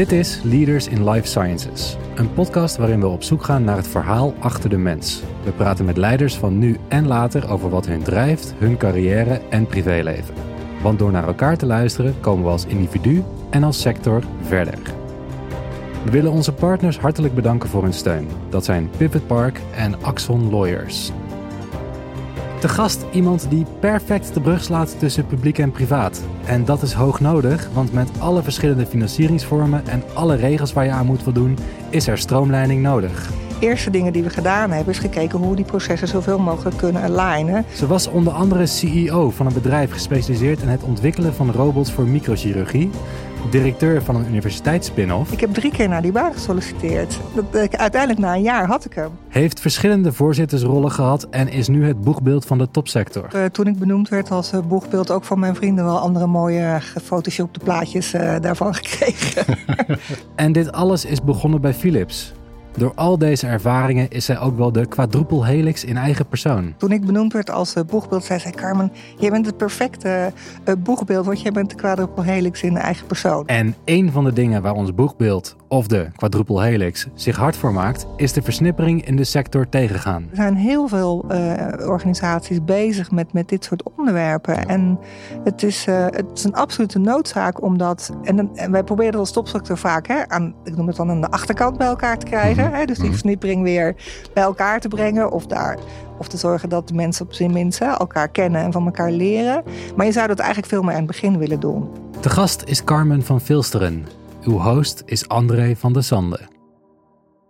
Dit is Leaders in Life Sciences, een podcast waarin we op zoek gaan naar het verhaal achter de mens. We praten met leiders van nu en later over wat hun drijft, hun carrière en privéleven. Want door naar elkaar te luisteren komen we als individu en als sector verder. We willen onze partners hartelijk bedanken voor hun steun. Dat zijn Pivot Park en Axon Lawyers. Te gast iemand die perfect de brug slaat tussen publiek en privaat. En dat is hoog nodig, want met alle verschillende financieringsvormen en alle regels waar je aan moet voldoen, is er stroomleiding nodig. De eerste dingen die we gedaan hebben, is gekeken hoe we die processen zoveel mogelijk kunnen alignen. Ze was onder andere CEO van een bedrijf gespecialiseerd in het ontwikkelen van robots voor microchirurgie directeur van een universiteitsspin-off. Ik heb drie keer naar die baan gesolliciteerd. Dat, uiteindelijk na een jaar had ik hem. Heeft verschillende voorzittersrollen gehad en is nu het boegbeeld van de topsector. Uh, toen ik benoemd werd als boegbeeld, ook van mijn vrienden wel andere mooie gefotoshopte plaatjes uh, daarvan gekregen. en dit alles is begonnen bij Philips. Door al deze ervaringen is zij ook wel de quadruple helix in eigen persoon. Toen ik benoemd werd als uh, boegbeeld, zei zij: Carmen, jij bent het perfecte uh, boegbeeld, want jij bent de quadruple helix in eigen persoon. En een van de dingen waar ons boegbeeld, of de quadruple helix, zich hard voor maakt, is de versnippering in de sector tegengaan. Er zijn heel veel uh, organisaties bezig met, met dit soort onderwerpen. En het is, het is een absolute noodzaak om dat. En, en wij proberen dat als topsector vaak hè, aan, ik noem het dan aan de achterkant bij elkaar te krijgen. Hè? Dus die mhm. versnippering weer bij elkaar te brengen. Of, daar, of te zorgen dat de mensen op zijn minst elkaar kennen en van elkaar leren. Maar je zou dat eigenlijk veel meer aan het begin willen doen. De gast is Carmen van Vilsteren. Uw host is André van der Sande.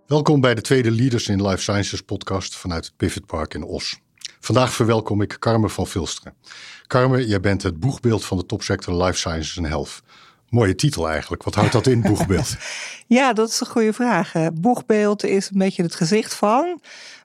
Welkom bij de tweede Leaders in Life Sciences podcast vanuit het Pivot Park in Os. Vandaag verwelkom ik Carmen van Vilsteren. Carmen, jij bent het boegbeeld van de topsector Life Sciences en Health. Mooie titel eigenlijk. Wat houdt dat in, boegbeeld? ja, dat is een goede vraag. Boegbeeld is een beetje het gezicht van.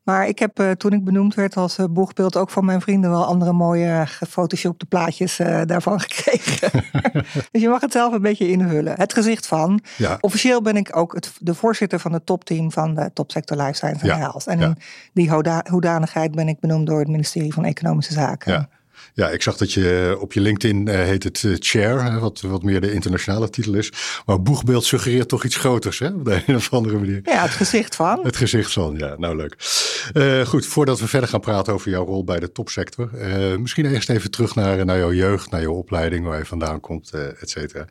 Maar ik heb uh, toen ik benoemd werd als uh, boegbeeld ook van mijn vrienden wel andere mooie gefotoshopte plaatjes uh, daarvan gekregen. dus je mag het zelf een beetje invullen. Het gezicht van. Ja. Officieel ben ik ook het, de voorzitter van het topteam van de Topsector Life Science en ja. Health. En in die hoedanigheid ben ik benoemd door het ministerie van Economische Zaken. Ja. Ja, ik zag dat je op je LinkedIn uh, heet het uh, chair, wat, wat meer de internationale titel is. Maar boegbeeld suggereert toch iets groters, hè? Op de een of andere manier. Ja, het gezicht van. Het gezicht van, ja. Nou, leuk. Uh, goed, voordat we verder gaan praten over jouw rol bij de topsector. misschien eerst even terug naar, naar jouw jeugd, naar jouw opleiding, waar je vandaan komt, et cetera.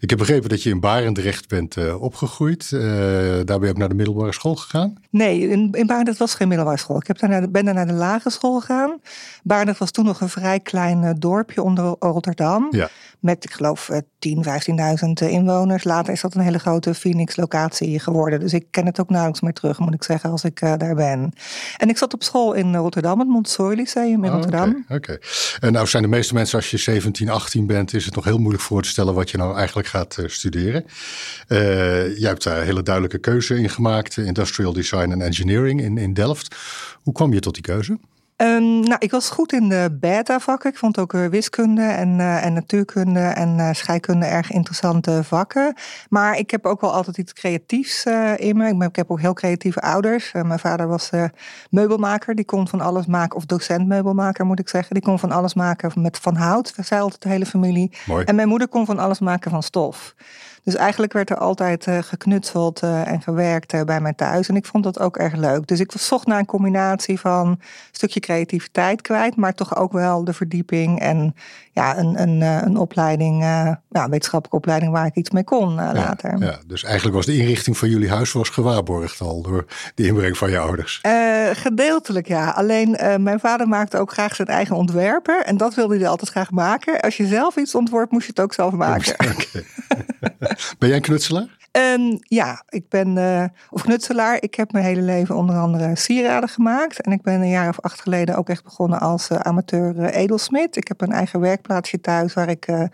Ik heb begrepen dat je in Barendrecht bent opgegroeid. daar ben je ook naar de middelbare school gegaan? Nee, in, in Barendrecht was geen middelbare school. Ik heb daar naar ben daar naar de lagere school gegaan. Barendrecht was toen nog een vrij klein eh, dorpje onder Rotterdam. Ja. Met, ik geloof, 10, eh, 15.000 eh, inwoners. Later is dat een hele grote Phoenix-locatie geworden. Dus ik ken het ook nauwelijks meer terug, moet ik zeggen, als ik daar ben. En ik zat op school in Rotterdam, het Montessori Lyceum in oh, Rotterdam. Oké. En nou zijn de meeste mensen, als je 17, 18 bent, is het nog heel moeilijk voor te stellen wat je nou eigenlijk gaat studeren. Uh, jij hebt daar een hele duidelijke keuze in gemaakt, Industrial Design en Engineering in, in Delft. Hoe kwam je tot die keuze? Um, nou, ik was goed in de beta-vakken. Ik vond ook wiskunde en, uh, en natuurkunde en uh, scheikunde erg interessante vakken. Maar ik heb ook wel altijd iets creatiefs uh, in me. Ik, ik, heb ook heel creatieve ouders. mijn vader was meubelmaker. Die kon van alles maken. Of docent meubelmaker moet ik zeggen. Die kon van alles maken met van hout. Zei altijd de hele familie. Mooi. En mijn moeder kon van alles maken van stof. Dus eigenlijk werd er altijd uh, geknutseld uh, en gewerkt uh, bij mij thuis. En ik vond dat ook erg leuk. Dus ik zocht naar een combinatie van een stukje creativiteit kwijt, maar toch ook wel de verdieping en ja, een, een, een opleiding, ja, een wetenschappelijke opleiding waar ik iets mee kon later. Ja, dus eigenlijk was de inrichting van jullie huis was gewaarborgd al door de inbreng van je ouders? gedeeltelijk ja. Alleen mijn vader maakte ook graag zijn eigen ontwerpen. En dat wilde hij altijd graag maken. Als je zelf iets ontworpt, moest je het ook zelf maken. Okay. ben jij een knutselaar? Um, ja, ik ben, uh, of knutselaar. Ik heb mijn hele leven onder andere sieraden gemaakt. En ik ben een jaar of acht geleden ook echt begonnen als uh, amateur uh, edelsmid. Ik heb een eigen werkplaatsje thuis waar ik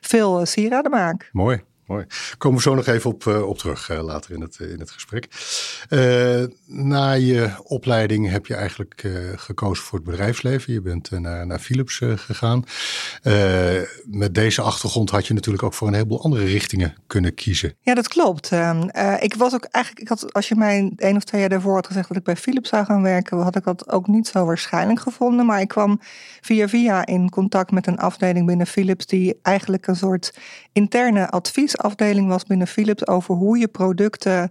veel sieraden maak. Mooi. Mooi. Komen we zo nog even op, op terug later in het, in het gesprek. na je opleiding heb je eigenlijk gekozen voor het bedrijfsleven. Je bent naar, naar Philips gegaan. met deze achtergrond had je natuurlijk ook voor een heleboel andere richtingen kunnen kiezen. Ja, dat klopt. Ehm, ik was ook eigenlijk, ik had, als je mij één of twee jaar daarvoor had gezegd dat ik bij Philips zou gaan werken, had ik dat ook niet zo waarschijnlijk gevonden. Maar ik kwam via via in contact met een afdeling binnen Philips die eigenlijk een soort interne advies adviesafdeling was binnen Philips over hoe je producten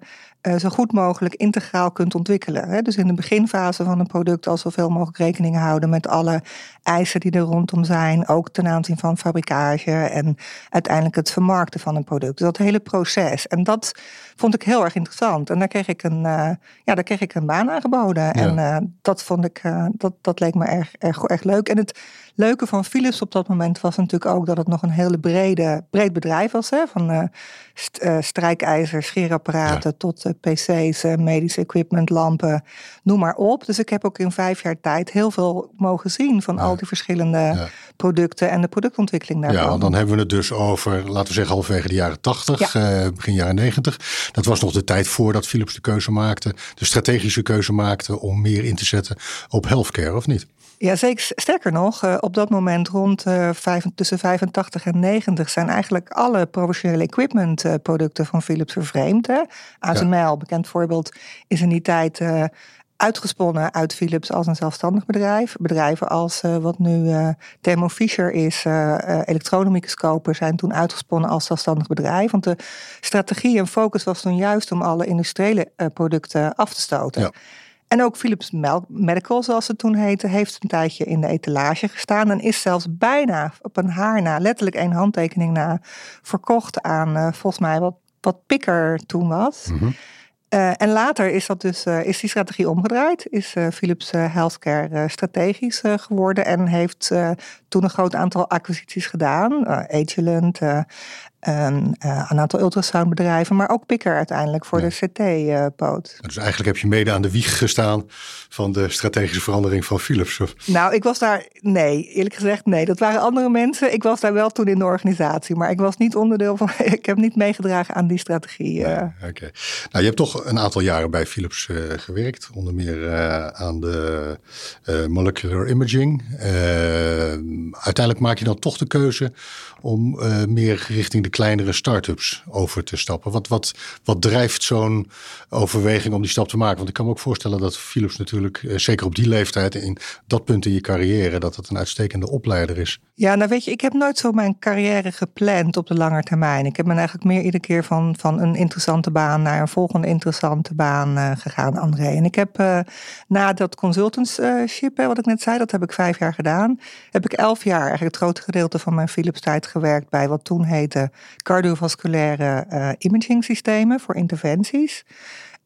zo goed mogelijk integraal kunt ontwikkelen. Hè? Dus in de beginfase van een product al zoveel mogelijk rekening houden met alle eisen die er rondom zijn, ook ten aanzien van fabrikage en uiteindelijk het vermarkten van een product. Dus dat hele proces. En dat vond ik heel erg interessant. En daar kreeg ik een, uh, ja, daar kreeg ik een baan aangeboden. Ja. En uh, dat vond ik, dat, dat leek me erg, erg, erg leuk. En het leuke van Philips op dat moment was natuurlijk ook dat het nog een hele brede, breed bedrijf was. Hè? Van st strijkijzers, scheerapparaten ja. tot PC's, medisch equipment, lampen, noem maar op. Dus ik heb ook in vijf jaar tijd heel veel mogen zien van ja. al die verschillende ja. producten en de productontwikkeling daarvan. Ja, want dan hebben we het dus over, laten we zeggen, halverwege de jaren 80, begin jaren 90. Dat was nog de tijd voordat Philips de keuze maakte, de strategische keuze maakte om meer in te zetten op healthcare, of niet? Ja, zeker. Sterker nog, uh, op dat moment rond uh, vijf, tussen 85 en 90 zijn eigenlijk alle professionele equipment uh, producten van Philips vervreemd. Hè? ASML, ja. bekend voorbeeld, is in die tijd uitgesponnen uit Philips als een zelfstandig bedrijf. Bedrijven als wat nu Thermo Fisher is, elektronenmicroscopen, zijn toen uitgesponnen als zelfstandig bedrijf. Want de strategie en focus was toen juist om alle industriële producten af te stoten. Ja. En ook Philips Medical, zoals het toen heette, heeft een tijdje in de etalage gestaan. En is zelfs bijna op een haar na, letterlijk één handtekening na, verkocht aan uh, volgens mij wat, wat Picker toen was. Mm -hmm. uh, en later is, dat dus, uh, is die strategie omgedraaid. Is Philips Healthcare strategisch geworden. En heeft toen een groot aantal acquisities gedaan. Agilent, een, uh, een aantal ultrasoundbedrijven, maar ook Picker uiteindelijk voor ja. de CT-poot. Uh, dus eigenlijk heb je mede aan de wieg gestaan van de strategische verandering van Philips? Nou, ik was daar, nee, eerlijk gezegd nee. Dat waren andere mensen. Ik was daar wel toen in de organisatie, maar ik was niet onderdeel van, ik heb niet meegedragen aan die strategie. Nee, Oké. Okay. Nou, je hebt toch een aantal jaren bij Philips uh, gewerkt, onder meer aan de molecular imaging. uiteindelijk maak je dan toch de keuze om meer richting de kleinere start-ups over te stappen? Wat, wat, wat drijft zo'n overweging om die stap te maken? Want ik kan me ook voorstellen dat Philips natuurlijk, eh, zeker op die leeftijd, in dat punt in je carrière, dat het een uitstekende opleider is. Ja, nou weet je, ik heb nooit zo mijn carrière gepland op de lange termijn. Ik heb me eigenlijk meer iedere keer van, van een interessante baan naar een volgende interessante baan uh, gegaan, André. En ik heb uh, na dat consultantship, wat ik net zei, dat heb ik vijf jaar gedaan, heb ik elf jaar eigenlijk het grote gedeelte van mijn Philips tijd gewerkt bij wat toen heette cardiovasculaire uh, imaging systemen voor interventies.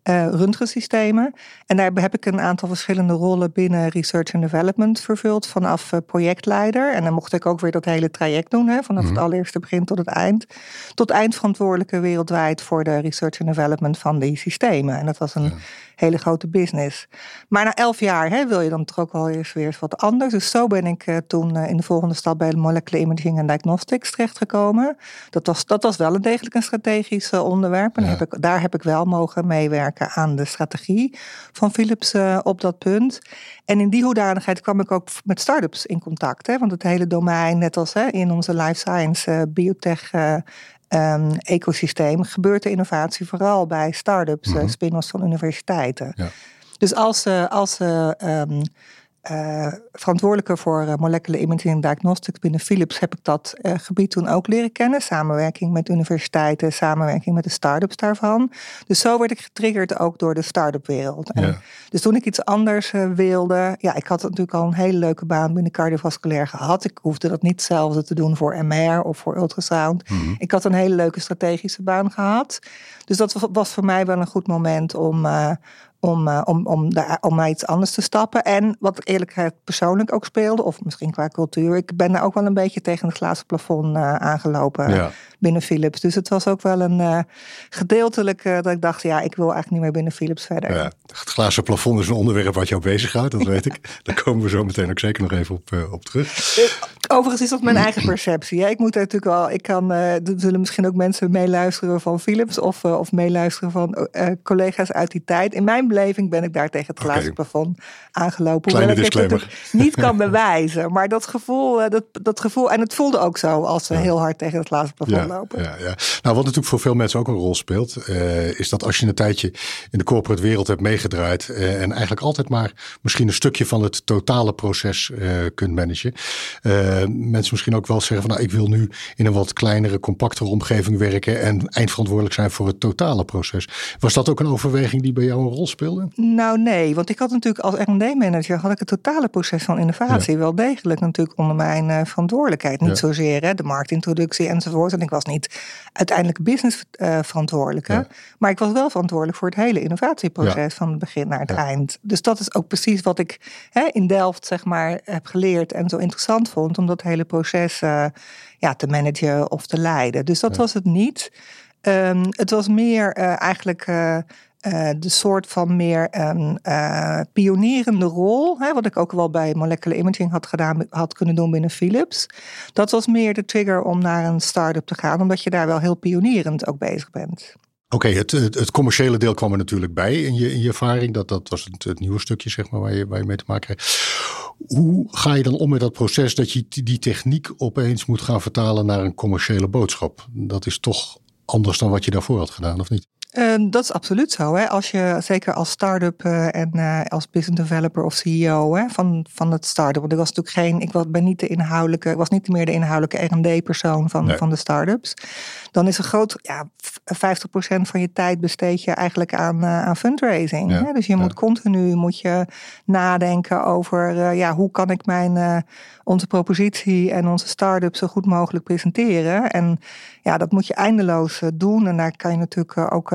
Uh, röntgensystemen. En daar heb ik een aantal verschillende rollen binnen research and development vervuld. Vanaf uh, projectleider. En dan mocht ik ook weer dat hele traject doen. Hè, vanaf het allereerste begin tot het eind. Tot eindverantwoordelijke wereldwijd voor de research and development van die systemen. En dat was een ja. hele grote business. Maar na elf jaar hè, wil je dan toch ook wel eens weer wat anders. Dus zo ben ik uh, toen in de volgende stap bij Molecular Imaging en Diagnostics terechtgekomen. Dat was, dat was wel een degelijk een strategisch onderwerp. En ja. heb ik, daar heb ik wel mogen meewerken aan de strategie van Philips uh, op dat punt. En in die hoedanigheid kwam ik ook met start-ups in contact. Hè, want het hele domein, net als hè, in onze life science, uh, biotech uh, um, ecosysteem, gebeurt de innovatie vooral bij start-ups, mm -hmm. spin-offs van universiteiten. Ja. Dus als, als um, uh, verantwoordelijke voor uh, molecular imaging diagnostics binnen Philips heb ik dat uh, gebied toen ook leren kennen. Samenwerking met universiteiten, samenwerking met de start-ups daarvan. Dus zo werd ik getriggerd ook door de start-up wereld. En. Dus toen ik iets anders wilde, ja, ik had natuurlijk al een hele leuke baan binnen cardiovasculair gehad. Ik hoefde dat niet hetzelfde te doen voor MR of voor ultrasound. Mm -hmm. Ik had een hele leuke strategische baan gehad. Dus dat was voor mij wel een goed moment om, om, uh, om, om, daar, om naar iets anders te stappen. En wat eerlijk persoonlijk ook speelde, of misschien qua cultuur, ik ben daar ook wel een beetje tegen het glazen plafond uh, aangelopen ja. Binnen Philips. Dus het was ook wel een uh, gedeeltelijk dat ik dacht, ja, ik wil eigenlijk niet meer binnen Philips verder. Ja, het glazen plafond is een onderwerp wat jou bezighoudt, dat weet ik. Daar komen we zo meteen ook zeker nog even op, op terug. Overigens is dat mijn eigen perceptie. Hè? Ik moet natuurlijk wel, ik kan, er zullen misschien ook mensen meeluisteren van Philips of, of meeluisteren van collega's uit die tijd. In mijn beleving ben ik daar tegen het glazen okay. plafond aangelopen. Kleine disclaimer. Ik het niet kan bewijzen. Maar dat gevoel, dat, dat gevoel, en het voelde ook zo als ze ja. heel hard tegen het glazen plafond Ja, ja. Nou, wat natuurlijk voor veel mensen ook een rol speelt, uh, is dat als je een tijdje in de corporate wereld hebt meegedraaid uh, en eigenlijk altijd maar misschien een stukje van het totale proces uh, kunt managen. mensen misschien ook wel zeggen van nou, ik wil nu in een wat kleinere, compactere omgeving werken en eindverantwoordelijk zijn voor het totale proces. Was dat ook een overweging die bij jou een rol speelde? Nou nee, want ik had natuurlijk als R&D-manager had ik het totale proces van innovatie wel degelijk natuurlijk onder mijn verantwoordelijkheid. Niet zozeer hè, de marktintroductie enzovoort. En ik was niet uiteindelijk business uh, verantwoordelijke. Maar ik was wel verantwoordelijk voor het hele innovatieproces van het begin naar het eind. Dus dat is ook precies wat ik hè, in Delft zeg maar heb geleerd en zo interessant vond. Om dat hele proces uh, ja, te managen of te leiden. Dus dat was het niet. Um, het was meer uh, eigenlijk uh, de soort van meer uh, pionierende rol, hè, wat ik ook wel bij molecular imaging had gedaan, had kunnen doen binnen Philips. Dat was meer de trigger om naar een start-up te gaan, omdat je daar wel heel pionierend ook bezig bent. Oké, het, het, commerciële deel kwam er natuurlijk bij in je, in je ervaring. Dat, dat was het, nieuwe stukje, zeg maar, waar je, waar je mee te maken hebt. Hoe ga je dan om met dat proces dat je die techniek opeens moet gaan vertalen naar een commerciële boodschap? Dat is toch anders dan wat je daarvoor had gedaan, of niet? Uh, dat is absoluut zo. Hè? Als je, zeker als start-up uh, en uh, als business developer of CEO hè, van, van het start-up. Want ik was natuurlijk geen, ik was, ben niet de inhoudelijke, ik was niet meer de inhoudelijke RD-persoon van, van de start-ups. Dan is een groot, ja, 50% van je tijd besteed je eigenlijk aan, aan fundraising. Ja. Hè? Dus je moet continu moet je nadenken over ja, hoe kan ik mijn onze propositie en onze start-up zo goed mogelijk presenteren. En ja, dat moet je eindeloos doen. En daar kan je natuurlijk ook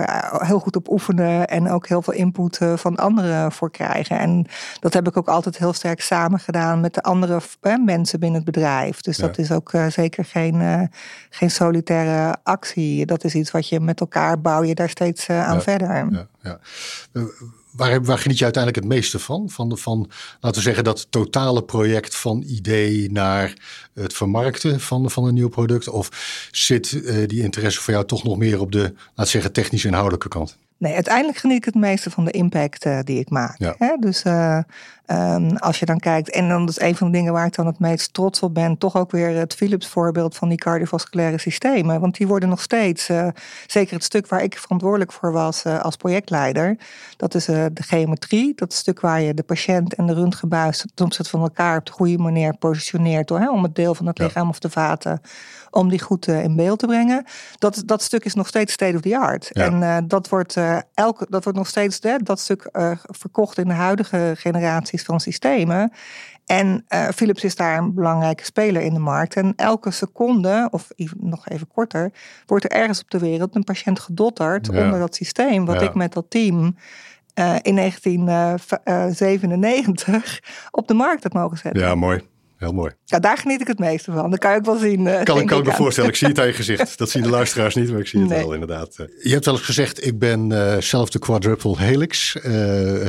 heel goed op oefenen en ook heel veel input eh, van anderen voor krijgen. En dat heb ik ook altijd heel sterk samen gedaan met de andere mensen binnen het bedrijf. Dus dat is ook eh, zeker geen, geen solitaire actie. Dat is iets wat je met elkaar bouw je daar steeds aan verder. Ja, ja. Waar, waar geniet je uiteindelijk het meeste van? Van, van, laten we zeggen, dat totale project van idee naar het vermarkten van, van een nieuw product? Of zit uh, die interesse voor jou toch nog meer op de, laten we zeggen, technisch inhoudelijke kant? Nee, uiteindelijk geniet ik het meeste van de impact uh, die ik maak. Ja. Hè? Dus uh, um, als je dan kijkt, en dan is een van de dingen waar ik dan het meest trots op ben, toch ook weer het Philips voorbeeld van die cardiovasculaire systemen. Want die worden nog steeds, uh, zeker het stuk waar ik verantwoordelijk voor was als projectleider, dat is de geometrie. Dat stuk waar je de patiënt en de röntgenbuis ten opzichte van elkaar op de goede manier positioneert, door, hè, om het deel van het lichaam of de vaten om die goed uh, in beeld te brengen. Dat, dat stuk is nog steeds state of the art. En uh, dat, wordt, uh, elke, dat wordt nog steeds dat stuk verkocht in de huidige generaties van systemen. En Philips is daar een belangrijke speler in de markt. En elke seconde, of even, nog even korter, wordt er ergens op de wereld een patiënt gedotterd onder dat systeem. Wat ja. ik met dat team in 1997 op de markt heb mogen zetten. Ja, mooi heel mooi. Ja, daar geniet ik het meeste van. Dat kan je ook wel zien. Uh, kan kan ik me voorstellen. Ik zie het aan je gezicht. Dat zien de luisteraars niet, maar ik zie het wel inderdaad. Je hebt wel eens gezegd, ik ben uh, zelf de quadruple helix. Uh,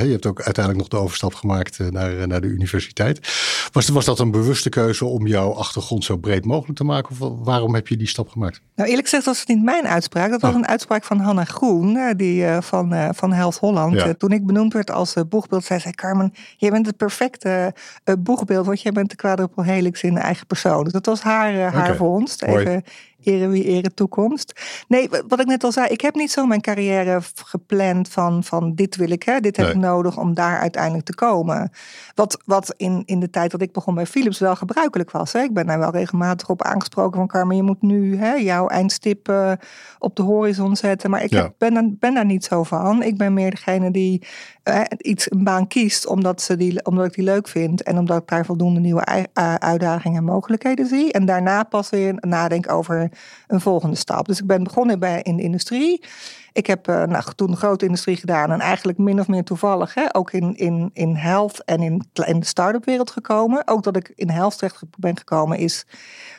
je hebt ook uiteindelijk nog de overstap gemaakt naar, naar de universiteit. Was, was dat een bewuste keuze om jouw achtergrond zo breed mogelijk te maken? Of waarom heb je die stap gemaakt? Nou, eerlijk gezegd was het niet mijn uitspraak. Dat was oh. een uitspraak van Hanna Groen, die, van, van Health Holland. Ja. toen ik benoemd werd als boegbeeld, zei zij, Carmen, jij bent het perfecte boegbeeld, want jij bent de quadruple quadruple helix in eigen persoon. Dus dat was haar, uh, haar okay. vondst. Even ere wie ere toekomst. Nee, wat ik net al zei, ik heb niet zo mijn carrière gepland van, van dit wil ik, hè, dit heb nee. ik nodig om daar uiteindelijk te komen. Wat, wat in, in de tijd dat ik begon bij Philips wel gebruikelijk was. Hè. Ik ben daar wel regelmatig op aangesproken van Carmen, je moet nu hè, jouw eindstip uh, op de horizon zetten. Maar ik ja. heb, ben, ben daar niet zo van. Ik ben meer degene die uh, iets, een baan kiest omdat, ze die, omdat ik die leuk vind en omdat ik daar voldoende nieuwe uitdagingen en mogelijkheden zie. En daarna pas weer nadenk over een volgende stap. Dus ik ben begonnen bij, in de industrie. Ik heb uh, nou, toen grote industrie gedaan en eigenlijk min of meer toevallig hè, ook in, in, in health en in, in de start-up wereld gekomen. Ook dat ik in health terecht ben gekomen is,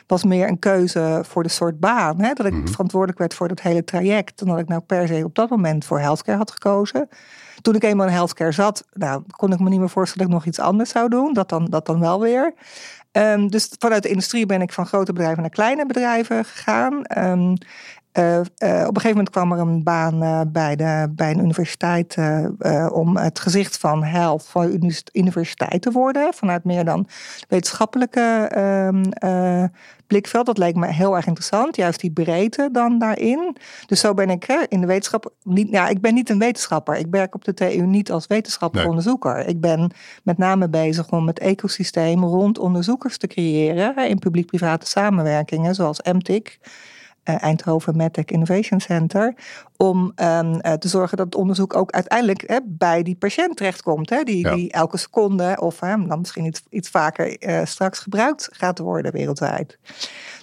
was meer een keuze voor de soort baan. Hè, dat ik mm-hmm. verantwoordelijk werd voor dat hele traject. En dat ik nou per se op dat moment voor healthcare had gekozen. Toen ik eenmaal in healthcare zat, nou, kon ik me niet meer voorstellen dat ik nog iets anders zou doen. Dat dan, dat dan wel weer. Um, dus vanuit de industrie ben ik van grote bedrijven naar kleine bedrijven gegaan. Um, Uh, op een gegeven moment kwam er een baan bij, de, bij een universiteit om het gezicht van health van universiteit te worden. Vanuit meer dan wetenschappelijke ehm, blikveld. Dat leek me heel erg interessant. Juist die breedte dan daarin. Dus zo ben ik in de wetenschap. Niet, ja, ik ben niet een wetenschapper. Ik werk op de TU niet als wetenschappelijk onderzoeker. Ik ben met name bezig om het ecosysteem rond onderzoekers te creëren. In publiek-private samenwerkingen, zoals MTIC. Uh, Eindhoven MedTech Innovation Center. Om um, uh, te zorgen dat het onderzoek ook uiteindelijk hè, bij die patiënt terechtkomt. Hè, die, ja. die elke seconde of dan misschien iets, iets vaker eh, straks gebruikt gaat worden wereldwijd.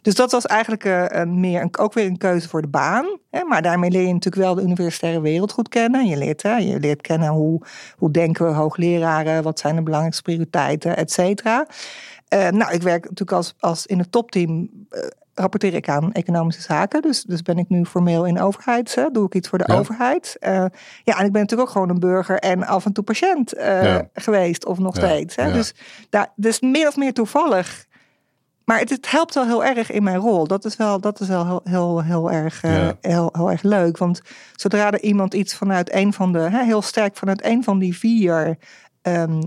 Dus dat was eigenlijk meer een, ook weer een keuze voor de baan. Hè, maar daarmee leer je natuurlijk wel de universitaire wereld goed kennen. Je leert, hè, je leert kennen hoe, hoe denken we hoogleraren, wat zijn de belangrijkste prioriteiten, et cetera. nou, ik werk natuurlijk als, als in het topteam rapporteer ik aan economische zaken. Dus, dus ben ik nu formeel in overheid. Hè, doe ik iets voor de overheid. Uh, ja, en ik ben natuurlijk ook gewoon een burger en af en toe patiënt uh, geweest. Of nog steeds. Hè. Dus, daar, dus meer of meer toevallig. Maar het, het, helpt wel heel erg in mijn rol. Dat is wel, dat is wel heel, heel, heel, erg, uh, heel, heel erg leuk. Want zodra er iemand iets vanuit een van de, hè, heel sterk vanuit een van die vier um,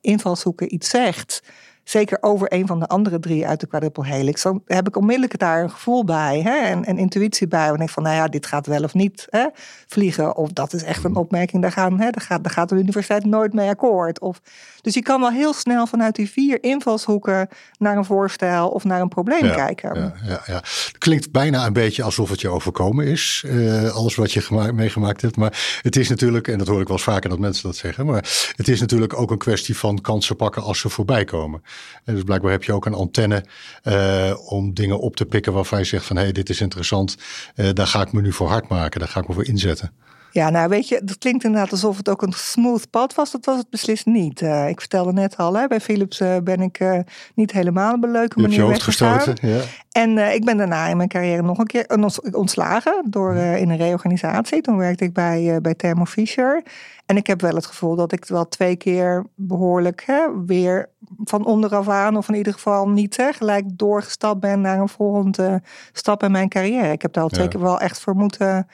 invalshoeken iets zegt zeker over een van de andere drie uit de quadruple helix, dan heb ik onmiddellijk daar een gevoel bij hè, en een intuïtie bij. Wanneer ik van, nou ja, dit gaat wel of niet hè, vliegen. Of dat is echt een opmerking, daar, gaan, hè, daar, gaat, daar gaat de universiteit nooit mee akkoord. Of, dus je kan wel heel snel vanuit die vier invalshoeken naar een voorstel of naar een probleem kijken. Ja, ja, ja. Klinkt bijna een beetje alsof het je overkomen is, uh, alles wat je meegemaakt hebt. Maar het is natuurlijk, en dat hoor ik wel eens vaker dat mensen dat zeggen, maar het is natuurlijk ook een kwestie van kansen pakken als ze voorbij komen. Dus blijkbaar heb je ook een antenne uh, om dingen op te pikken waarvan je zegt van hé, hey, dit is interessant, uh, daar ga ik me nu voor hard maken, daar ga ik me voor inzetten. Ja, nou weet je, dat klinkt inderdaad alsof het ook een smooth pad was. Dat was het beslist niet. Uh, ik vertelde net al, hè, bij Philips uh, ben ik uh, niet helemaal op een leuke manier je gestoten, ja. En ik ben daarna in mijn carrière nog een keer ontslagen door in een reorganisatie. Toen werkte ik bij, bij Thermo Fisher. En ik heb wel het gevoel dat ik wel twee keer behoorlijk hè, weer van onderaf aan, of in ieder geval niet hè, gelijk doorgestapt ben naar een volgende stap in mijn carrière. Ik heb daar al twee ja. keer wel echt voor moeten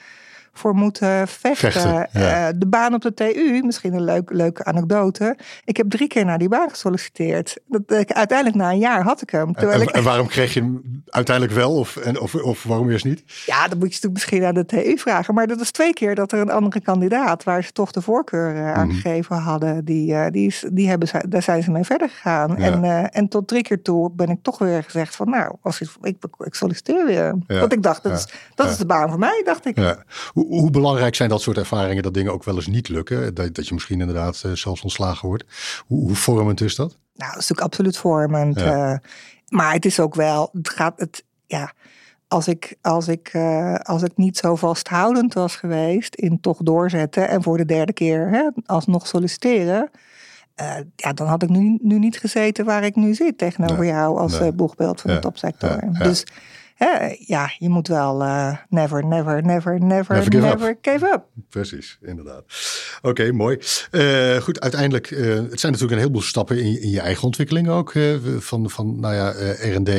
voor moeten vechten. vechten ja. uh, de baan op de TU, misschien een leuk, leuke anekdote. Ik heb drie keer naar die baan gesolliciteerd. Dat, ik, uiteindelijk na een jaar had ik hem. En, ik... en, waarom kreeg je hem uiteindelijk wel of, en, of, of waarom eerst niet? Ja, dat moet je natuurlijk misschien aan de TU vragen. Maar dat is twee keer dat er een andere kandidaat, waar ze toch de voorkeur uh, aan gegeven hadden, die, uh, die, is, die hebben, daar zijn ze mee verder gegaan. Ja. En, en tot drie keer toe ben ik toch weer gezegd van nou, als ik, ik, ik solliciteer weer. Ja. Want ik dacht, dat, is, dat is de baan voor mij, dacht ik. Hoe, hoe, belangrijk zijn dat soort ervaringen dat dingen ook wel eens niet lukken? Dat, dat je misschien inderdaad uh, zelfs ontslagen wordt. Hoe, hoe, vormend is dat? Nou, dat is natuurlijk absoluut vormend. Ja. Uh, maar het is ook wel, het gaat het, ja. Als ik, als, ik, uh, als ik niet zo vasthoudend was geweest in toch doorzetten en voor de derde keer hè, alsnog solliciteren, uh, ja, dan had ik nu, nu niet gezeten waar ik nu zit tegenover nee, jou als nee. boegbeeld van ja, de topsector. Ja, dus ja, je moet wel uh, never, never, never, never, never, give, never up. give up. Precies, inderdaad. Oké, okay, mooi. Uh, goed, uiteindelijk, uh, het zijn natuurlijk een heleboel stappen in, in je eigen ontwikkeling ook. van, van, nou ja, R&D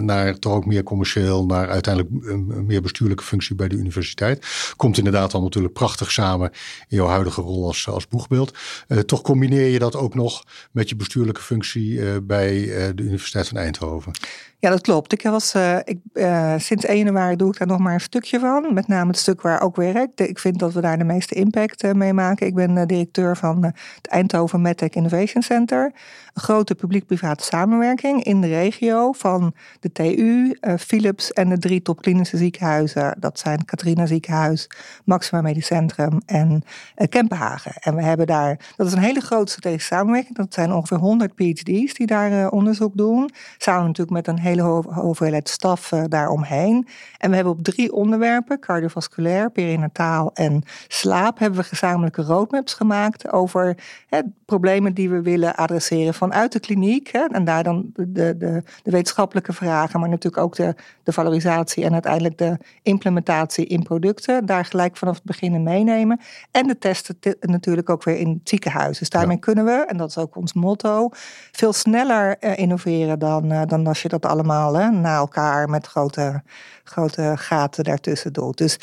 naar toch ook meer commercieel, naar uiteindelijk een meer bestuurlijke functie bij de universiteit. Komt inderdaad al natuurlijk prachtig samen in jouw huidige rol als, als boegbeeld. toch combineer je dat ook nog met je bestuurlijke functie bij de Universiteit van Eindhoven. Ja, dat klopt. Ik was, ik, uh, sinds 1 januari doe ik daar nog maar een stukje van. Met name het stuk waar ook werk. Ik vind dat we daar de meeste impact uh, mee maken. Ik ben directeur van het Eindhoven MedTech Innovation Center. Grote publiek-private samenwerking in de regio van de TU, Philips en de drie topklinische ziekenhuizen. Dat zijn Katrina Ziekenhuis, Maxima Medisch Centrum en Kempenhagen. En we hebben daar, dat is een hele grote strategische samenwerking. Dat zijn ongeveer 100 PhD's die daar onderzoek doen. Samen natuurlijk met een hele hele hoeveelheid staf uh, daaromheen. En we hebben op drie onderwerpen, cardiovasculair, perinataal en slaap, hebben we gezamenlijke roadmaps gemaakt over problemen die we willen adresseren vanuit de kliniek. Hè, en daar dan de, de, de, wetenschappelijke vragen, maar natuurlijk ook de, de valorisatie en uiteindelijk de implementatie in producten. Daar gelijk vanaf het begin meenemen. En de testen natuurlijk ook weer in het ziekenhuis. Dus daarmee ja. kunnen we, en dat is ook ons motto, veel sneller uh, innoveren dan, uh, dan als je dat allemaal hè, na elkaar met grote, grote gaten daartussen doet. Dus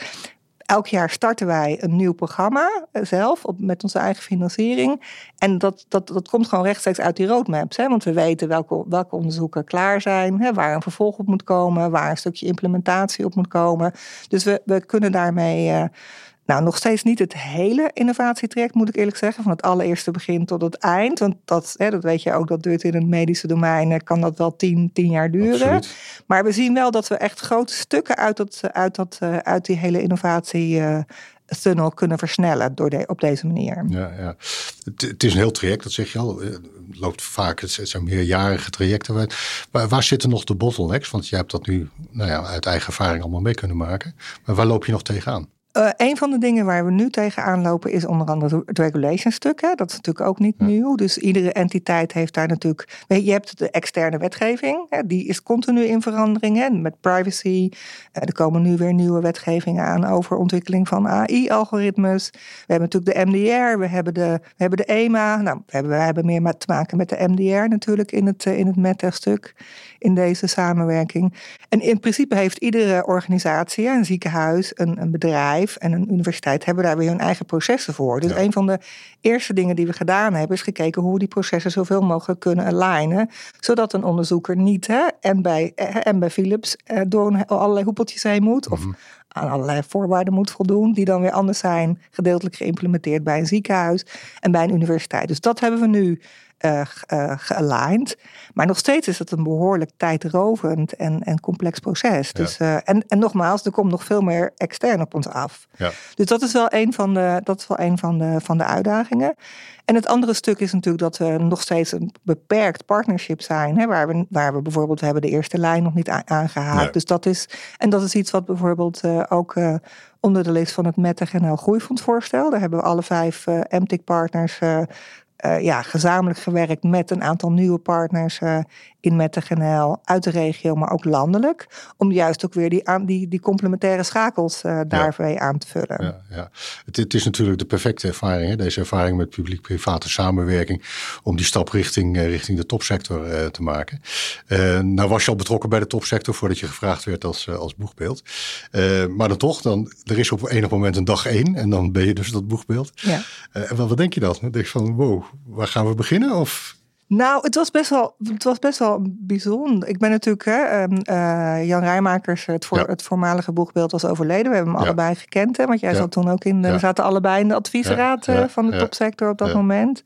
elk jaar starten wij een nieuw programma eh, zelf op, met onze eigen financiering. En dat, dat, dat komt gewoon rechtstreeks uit die roadmaps. Hè? Want we weten welke, welke onderzoeken klaar zijn, hè? waar een vervolg op moet komen, waar een stukje implementatie op moet komen. Dus we, we kunnen daarmee. Uh, nou, nog steeds niet het hele innovatietraject, moet ik eerlijk zeggen. Van het allereerste begin tot het eind. Want dat, hè, dat weet je ook, dat duurt in het medische domein. Kan dat wel tien, tien jaar duren. Absoluut. Maar we zien wel dat we echt grote stukken uit, dat, uit, dat, eh, uit die hele innovatie uh, tunnel kunnen versnellen door de, op deze manier. Ja, ja. Het, het, is een heel traject, dat zeg je al. Het loopt vaak, het zijn meerjarige trajecten. Waar, waar zitten nog de bottlenecks? Want je hebt dat nu nou ja, uit eigen ervaring allemaal mee kunnen maken. Maar waar loop je nog tegenaan? Uh, een van de dingen waar we nu tegenaan lopen is onder andere het regulation stuk. Hè. Dat is natuurlijk ook niet nieuw. Dus iedere entiteit heeft daar natuurlijk. Je hebt de externe wetgeving, hè, die is continu in verandering. Hè, met privacy. Uh, er komen nu weer nieuwe wetgevingen aan over ontwikkeling van AI-algoritmes. We hebben natuurlijk de MDR, we hebben de, we hebben de EMA. Nou, we hebben, we hebben meer te maken met de MDR natuurlijk in het, eh, in het META-stuk in deze samenwerking. En in principe heeft iedere organisatie, een ziekenhuis, een, een bedrijf en een universiteit, hebben daar weer hun eigen processen voor. Dus een van de eerste dingen die we gedaan hebben, is gekeken hoe we die processen zoveel mogelijk kunnen alignen. Zodat een onderzoeker niet, hè, en, bij, en bij Philips, eh, door allerlei hoepeltjes heen moet. Of mhm. Aan allerlei voorwaarden moet voldoen, die dan weer anders zijn, gedeeltelijk geïmplementeerd bij een ziekenhuis en bij een universiteit. Dus dat hebben we nu uh, uh, gealigned. Maar nog steeds is het een behoorlijk tijdrovend en, en complex proces. Dus, uh, en, en nogmaals, er komt nog veel meer extern op ons af. Ja. Dus dat is wel een van de, dat is wel een van de, van de uitdagingen. En het andere stuk is natuurlijk dat we nog steeds een beperkt partnership zijn. Hè, waar, we, waar we bijvoorbeeld, hebben de eerste lijn nog niet aangehaakt. Dus dat is, en dat is iets wat bijvoorbeeld ook onder de list van het MetaGNL Groeifonds voorstel. Daar hebben we alle vijf uh, MTIC-partners uh, uh, ja, gezamenlijk gewerkt met een aantal nieuwe partners uh, in Mettegenel uit de regio, maar ook landelijk. Om juist ook weer die, aan, die, die complementaire schakels uh, daarmee aan te vullen. Ja, ja. Het, het, is natuurlijk de perfecte ervaring, hè? deze ervaring met publiek-private samenwerking, om die stap richting, richting de topsector te maken. nou was je al betrokken bij de topsector voordat je gevraagd werd als, als boegbeeld. maar dan toch, dan, er is op enig moment een dag één en dan ben je dus dat boegbeeld. Ja. en wat, wat denk je dan? Dan denk je van, wow, waar gaan we beginnen? Of nou, het was best wel, het was best wel bijzonder. Ik ben natuurlijk, hè, uh, Jan Rijmakers, het, voor, het voormalige boegbeeld, was overleden. We hebben hem allebei gekend, hè, want jij zat toen ook in, de, we zaten allebei in de adviesraad uh, van de topsector op dat moment.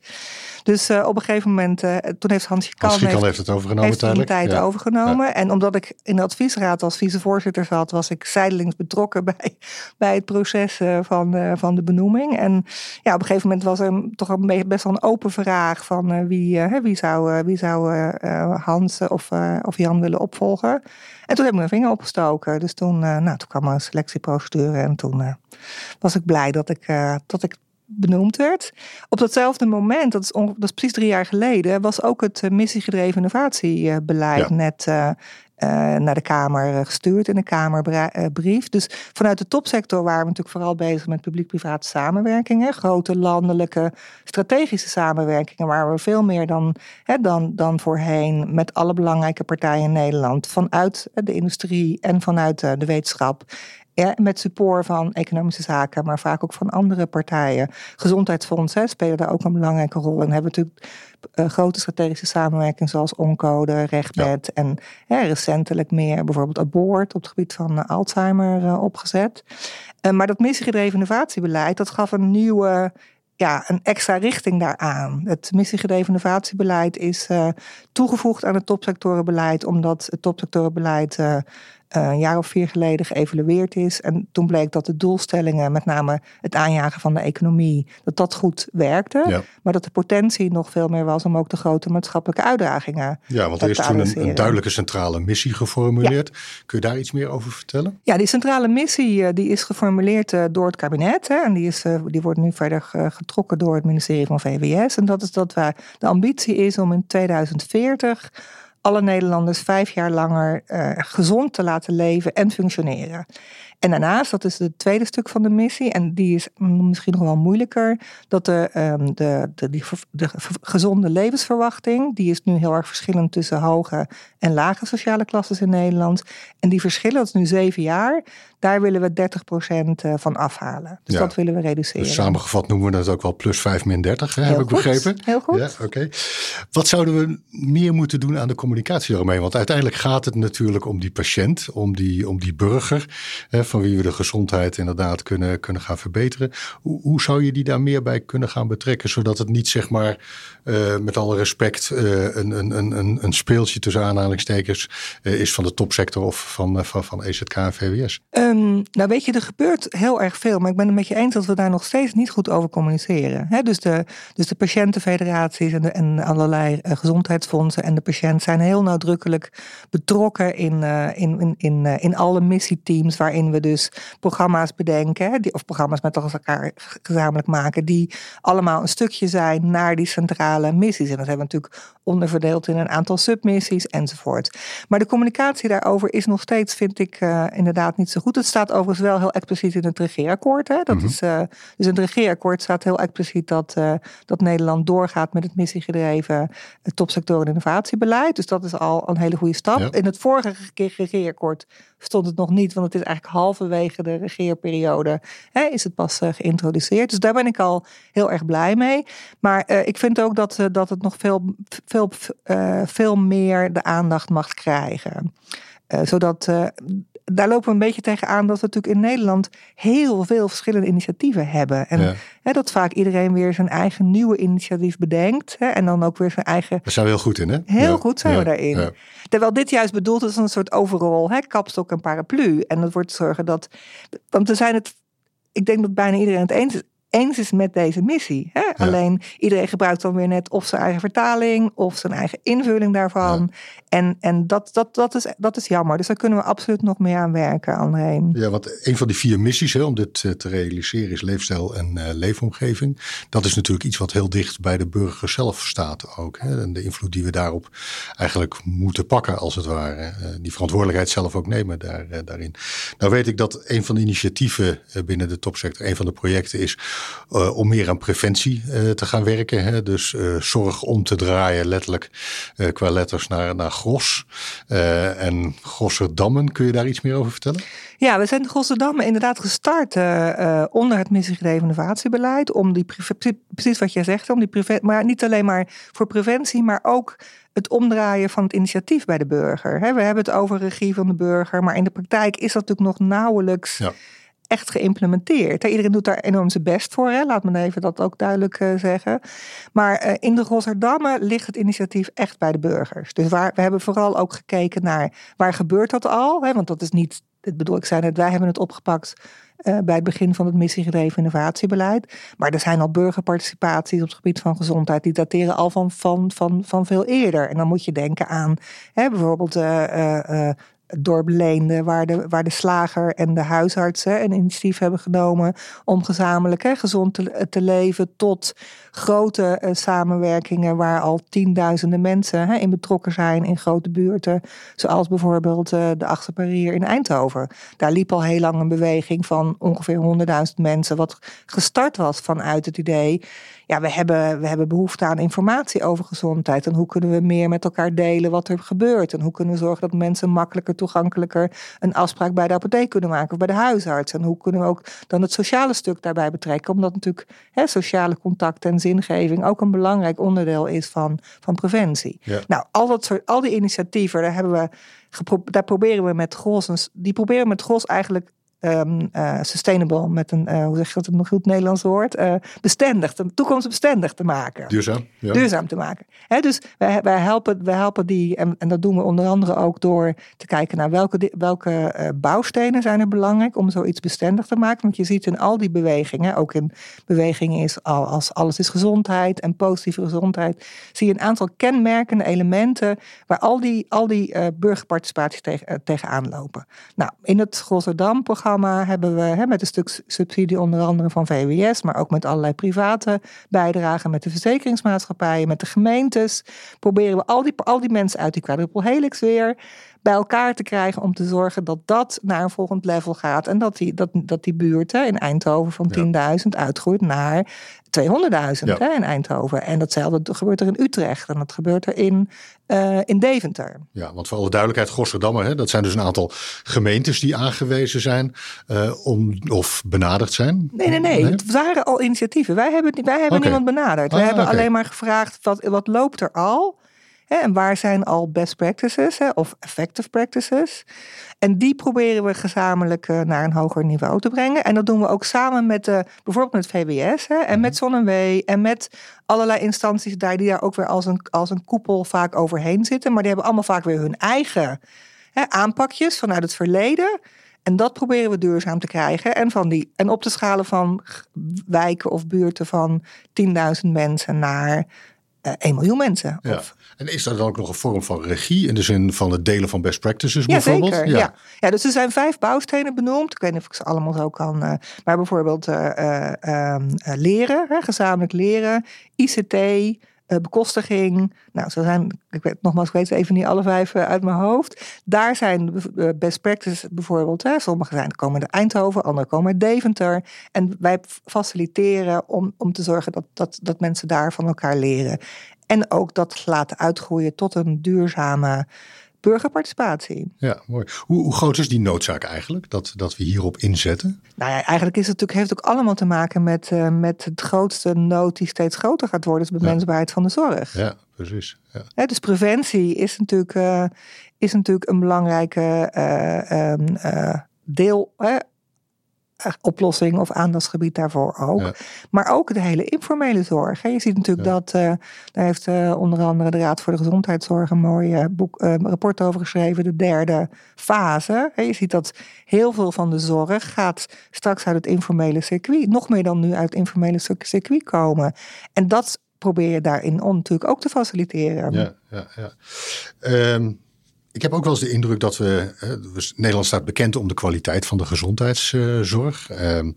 Dus uh, op een gegeven moment, toen heeft Hansje Kalm, Hans heeft, heeft het overgenomen heeft de tijd overgenomen. En omdat ik in de adviesraad als vicevoorzitter zat, was ik zijdelings betrokken bij, bij het proces van, van de benoeming. En ja, op een gegeven moment was er toch een, best wel een open vraag van wie, wie wie zou, eh, wie zou uh, Hans of, of Jan willen opvolgen. En toen heb ik mijn vinger opgestoken. Dus toen, nou, toen kwam er een selectieprocedure en toen was ik blij dat ik, dat ik benoemd werd. Op datzelfde moment, dat is, dat is precies drie jaar geleden, was ook het missiegedreven innovatiebeleid net uh, naar de Kamer gestuurd in de Kamerbrief. Dus vanuit de topsector waren we natuurlijk vooral bezig met publiek-private samenwerkingen. Grote landelijke strategische samenwerkingen waar we veel meer dan, hè, dan, dan voorheen met alle belangrijke partijen in Nederland. Vanuit de industrie en vanuit de wetenschap ja, met support van economische zaken, maar vaak ook van andere partijen. Gezondheidsfondsen spelen daar ook een belangrijke rol. En hebben natuurlijk uh, grote strategische samenwerking zoals Oncode, Rechtbed en recentelijk meer bijvoorbeeld Abort op het gebied van uh, Alzheimer uh, opgezet. maar dat missiegedreven innovatiebeleid, dat gaf een nieuwe ja, een extra richting daaraan. Het missiegedreven innovatiebeleid is toegevoegd aan het topsectorenbeleid, omdat het topsectorenbeleid eh, een jaar of vier geleden geëvalueerd is. En toen bleek dat de doelstellingen, met name het aanjagen van de economie, dat dat goed werkte. Maar dat de potentie nog veel meer was om ook de grote maatschappelijke uitdagingen. Ja, want er is toen een, een, duidelijke centrale missie geformuleerd. Kun je daar iets meer over vertellen? Ja, die centrale missie eh, die is geformuleerd eh, door het kabinet. Hè, en die, is, die wordt nu verder getrokken door het ministerie van VWS. En dat is dat wij, de ambitie is om in 2040 alle Nederlanders vijf jaar langer uh, gezond te laten leven en functioneren. En daarnaast, dat is het tweede stuk van de missie, en die is misschien nog wel moeilijker, dat de, um, de, de, die, de gezonde levensverwachting, die is nu heel erg verschillend tussen hoge en lage sociale klassen in Nederland. En die verschillen, dat is nu zeven jaar, daar willen we 30% eh, van afhalen. Dus dat willen we reduceren. Dus samengevat noemen we dat ook wel plus 5 min 30, hè, heb ik begrepen. Heel goed. Ja, oké. Wat zouden we meer moeten doen aan de communicatie daarmee? Want uiteindelijk gaat het natuurlijk om die patiënt, om die, om die burger, hè, van wie we de gezondheid inderdaad kunnen, kunnen gaan verbeteren. Hoe, hoe zou je die daar meer bij kunnen gaan betrekken, zodat het niet zeg maar uh, met alle respect uh, een, een, een, een speeltje tussen aanhalingstekens uh, is van de topsector of van, van, van EZK en VWS? Um, nou weet je, er gebeurt heel erg veel, maar ik ben het met je eens dat we daar nog steeds niet goed over communiceren. Dus, de, dus de patiëntenfederaties en, de, en allerlei gezondheidsfondsen en de patiënt zijn heel nadrukkelijk betrokken in, in, in, in, in alle missieteams waarin we dus programma's bedenken, die, of programma's met elkaar gezamenlijk maken, die allemaal een stukje zijn naar die centrale missies. En dat hebben we natuurlijk onderverdeeld in een aantal submissies enzovoort. Maar de communicatie daarover is nog steeds, vind ik, uh, inderdaad niet zo goed. Het staat overigens wel heel expliciet in het regeerakkoord. Hè? Dat mm is, uh, dus in het regeerakkoord staat heel expliciet dat, uh, dat Nederland doorgaat met het missiegedreven topsectoren innovatiebeleid. Dus dat is al een hele goede stap. In het vorige regeerakkoord stond het nog niet, want het is eigenlijk halverwege de regeerperiode hè, is het pas geïntroduceerd. Dus daar ben ik al heel erg blij mee. Maar ik vind ook dat, dat het nog veel, veel, veel meer de aandacht mag krijgen. Zodat daar lopen we een beetje tegenaan dat we natuurlijk in Nederland heel veel verschillende initiatieven hebben. En hè, dat vaak iedereen weer zijn eigen nieuwe initiatief bedenkt. Hè, en dan ook weer zijn eigen. Daar zijn we heel goed in, hè? Heel goed zijn we daarin. Terwijl dit juist bedoeld is als een soort overal, hè, kapstok en paraplu. En dat wordt zorgen dat. Want we zijn het. Ik denk dat bijna iedereen het eens is eens is met deze missie. Hè? Alleen iedereen gebruikt dan weer net of zijn eigen vertaling of zijn eigen invulling daarvan. En, en dat, dat, dat, is, dat is jammer. Dus daar kunnen we absoluut nog meer aan werken, André. Ja, want een van die vier missies hè, om dit eh, te realiseren is leefstijl en uh, leefomgeving. Dat is natuurlijk iets wat heel dicht bij de burger zelf staat ook. Hè? En de invloed die we daarop eigenlijk moeten pakken, als het ware. Uh, die verantwoordelijkheid zelf ook nemen daar, daarin. Nou weet ik dat een van de initiatieven binnen de topsector, een van de projecten is uh, om meer aan preventie uh, te gaan werken. Hè? Dus uh, zorg om te draaien, letterlijk qua letters naar, naar Gros. en Grosserdammen, kun je daar iets meer over vertellen? Ja, we zijn in Grosserdammen inderdaad gestart onder het innovatiebeleid. Om die, precies wat jij zegt, om die maar niet alleen maar voor preventie, maar ook het omdraaien van het initiatief bij de burger. We hebben het over regie van de burger, maar in de praktijk is dat natuurlijk nog nauwelijks. Ja echt geïmplementeerd. Iedereen doet daar enorm zijn best voor. Hè? Laat me even dat ook duidelijk uh, zeggen. Maar uh, in de Rotterdammen ligt het initiatief echt bij de burgers. Dus waar, we hebben vooral ook gekeken naar waar gebeurt dat al. Hè? Want dat is niet, ik bedoel, ik zei net, wij hebben het opgepakt uh, bij het begin van het missiegedreven innovatiebeleid. Maar er zijn al burgerparticipaties op het gebied van gezondheid. Die dateren al van, van, van, van veel eerder. En dan moet je denken aan hè, bijvoorbeeld dorp Leende, waar de, waar de slager en de huisartsen een initiatief hebben genomen om gezamenlijk hè, gezond te, te leven, tot grote uh, samenwerkingen waar al tienduizenden mensen hè, in betrokken zijn in grote buurten, zoals bijvoorbeeld uh, de Achterparier in Eindhoven. Daar liep al heel lang een beweging van ongeveer 100.000 mensen, wat gestart was vanuit het idee ja, we hebben, we hebben behoefte aan informatie over gezondheid. En hoe kunnen we meer met elkaar delen wat er gebeurt? En hoe kunnen we zorgen dat mensen makkelijker, toegankelijker een afspraak bij de apotheek kunnen maken of bij de huisarts? En hoe kunnen we ook dan het sociale stuk daarbij betrekken? Omdat natuurlijk hè, sociale contacten en zingeving ook een belangrijk onderdeel is van, van preventie. Nou, al, dat soort, al die initiatieven, daar hebben we daar proberen we met GROS, die proberen met GROS eigenlijk um, uh, sustainable, met een, uh, hoe zeg je dat nog goed Nederlands woord, uh, bestendig, toekomstbestendig te maken. Duurzaam. Ja. Duurzaam te maken. He, dus wij, wij, helpen, wij helpen die, en, en, dat doen we onder andere ook door te kijken naar welke, welke bouwstenen zijn er belangrijk om zoiets bestendig te maken. Want je ziet in al die bewegingen, ook in bewegingen is al, als alles is gezondheid en positieve gezondheid, zie je een aantal kenmerkende elementen waar al die, al die burgerparticipaties tegen, tegenaan lopen. Nou, in het Rotterdam-programma programma hebben we hè, met een stuk subsidie onder andere van VWS, maar ook met allerlei private bijdragen, met de verzekeringsmaatschappijen, met de gemeentes. Proberen we al die, al die mensen uit die quadruple helix weer bij elkaar te krijgen om te zorgen dat dat naar een volgend level gaat. En dat die, dat, dat die buurt hè, in Eindhoven van 10.000 uitgroeit naar 200.000 hè, in Eindhoven. En datzelfde gebeurt er in Utrecht en dat gebeurt er in, uh, in Deventer. Ja, want voor alle duidelijkheid, Gosserdamme, hè, dat zijn dus een aantal gemeentes die aangewezen zijn uh, om, of benaderd zijn? Nee, nee, nee, Het waren al initiatieven. Wij hebben, wij hebben okay. niemand benaderd. Ah, we hebben okay. alleen maar gevraagd, wat, wat loopt er al? En waar zijn al best practices of effective practices? En die proberen we gezamenlijk eh, naar een hoger niveau te brengen. En dat doen we ook samen met de, bijvoorbeeld met VWS en met mhm. ZonneW en met allerlei instanties daar die daar ook weer als een, als een koepel vaak overheen zitten. Maar die hebben allemaal vaak weer hun eigen hè, aanpakjes vanuit het verleden. En dat proberen we duurzaam te krijgen. En, van die, en op te schalen van wijken of buurten van 10.000 mensen naar 1 eh, miljoen mensen. Ja. En is er dan ook nog een vorm van regie in de zin van het delen van best practices bijvoorbeeld? Zeker, ja. ja. dus er zijn vijf bouwstenen benoemd. Ik weet niet of ik ze allemaal zo kan. Uh, maar bijvoorbeeld uh, leren, hè, gezamenlijk leren, ICT, uh, bekostiging. Nou, zo zijn, ik weet nogmaals, ik weet even niet alle vijf uit mijn hoofd. Daar zijn best practices bijvoorbeeld. Hè, sommige zijn, komen uit Eindhoven, andere komen uit Deventer. En wij faciliteren om, om te zorgen dat, dat, dat mensen daar van elkaar leren. En ook dat laten uitgroeien tot een duurzame burgerparticipatie. Ja, mooi. Hoe, hoe, groot is die noodzaak eigenlijk, dat, dat we hierop inzetten? Nou ja, eigenlijk is het natuurlijk, heeft het ook allemaal te maken met, uh, met het grootste nood die steeds groter gaat worden, is de bemensbaarheid van de zorg. Ja, precies. Ja. dus preventie is natuurlijk, uh, is natuurlijk een belangrijke uh, deel oplossing of aandachtsgebied daarvoor ook. Maar ook de hele informele zorg. Je ziet natuurlijk dat, uh, daar heeft uh, onder andere de Raad voor de Gezondheidszorg een mooi uh, boek, rapport over geschreven, de derde fase. Je ziet dat heel veel van de zorg gaat straks uit het informele circuit, nog meer dan nu uit het informele circuit komen. En dat probeer je daarin om natuurlijk ook te faciliteren. Ja, ja, ja. Um, ik heb ook wel eens de indruk dat we. Nederland staat bekend om de kwaliteit van de gezondheidszorg. Ehm,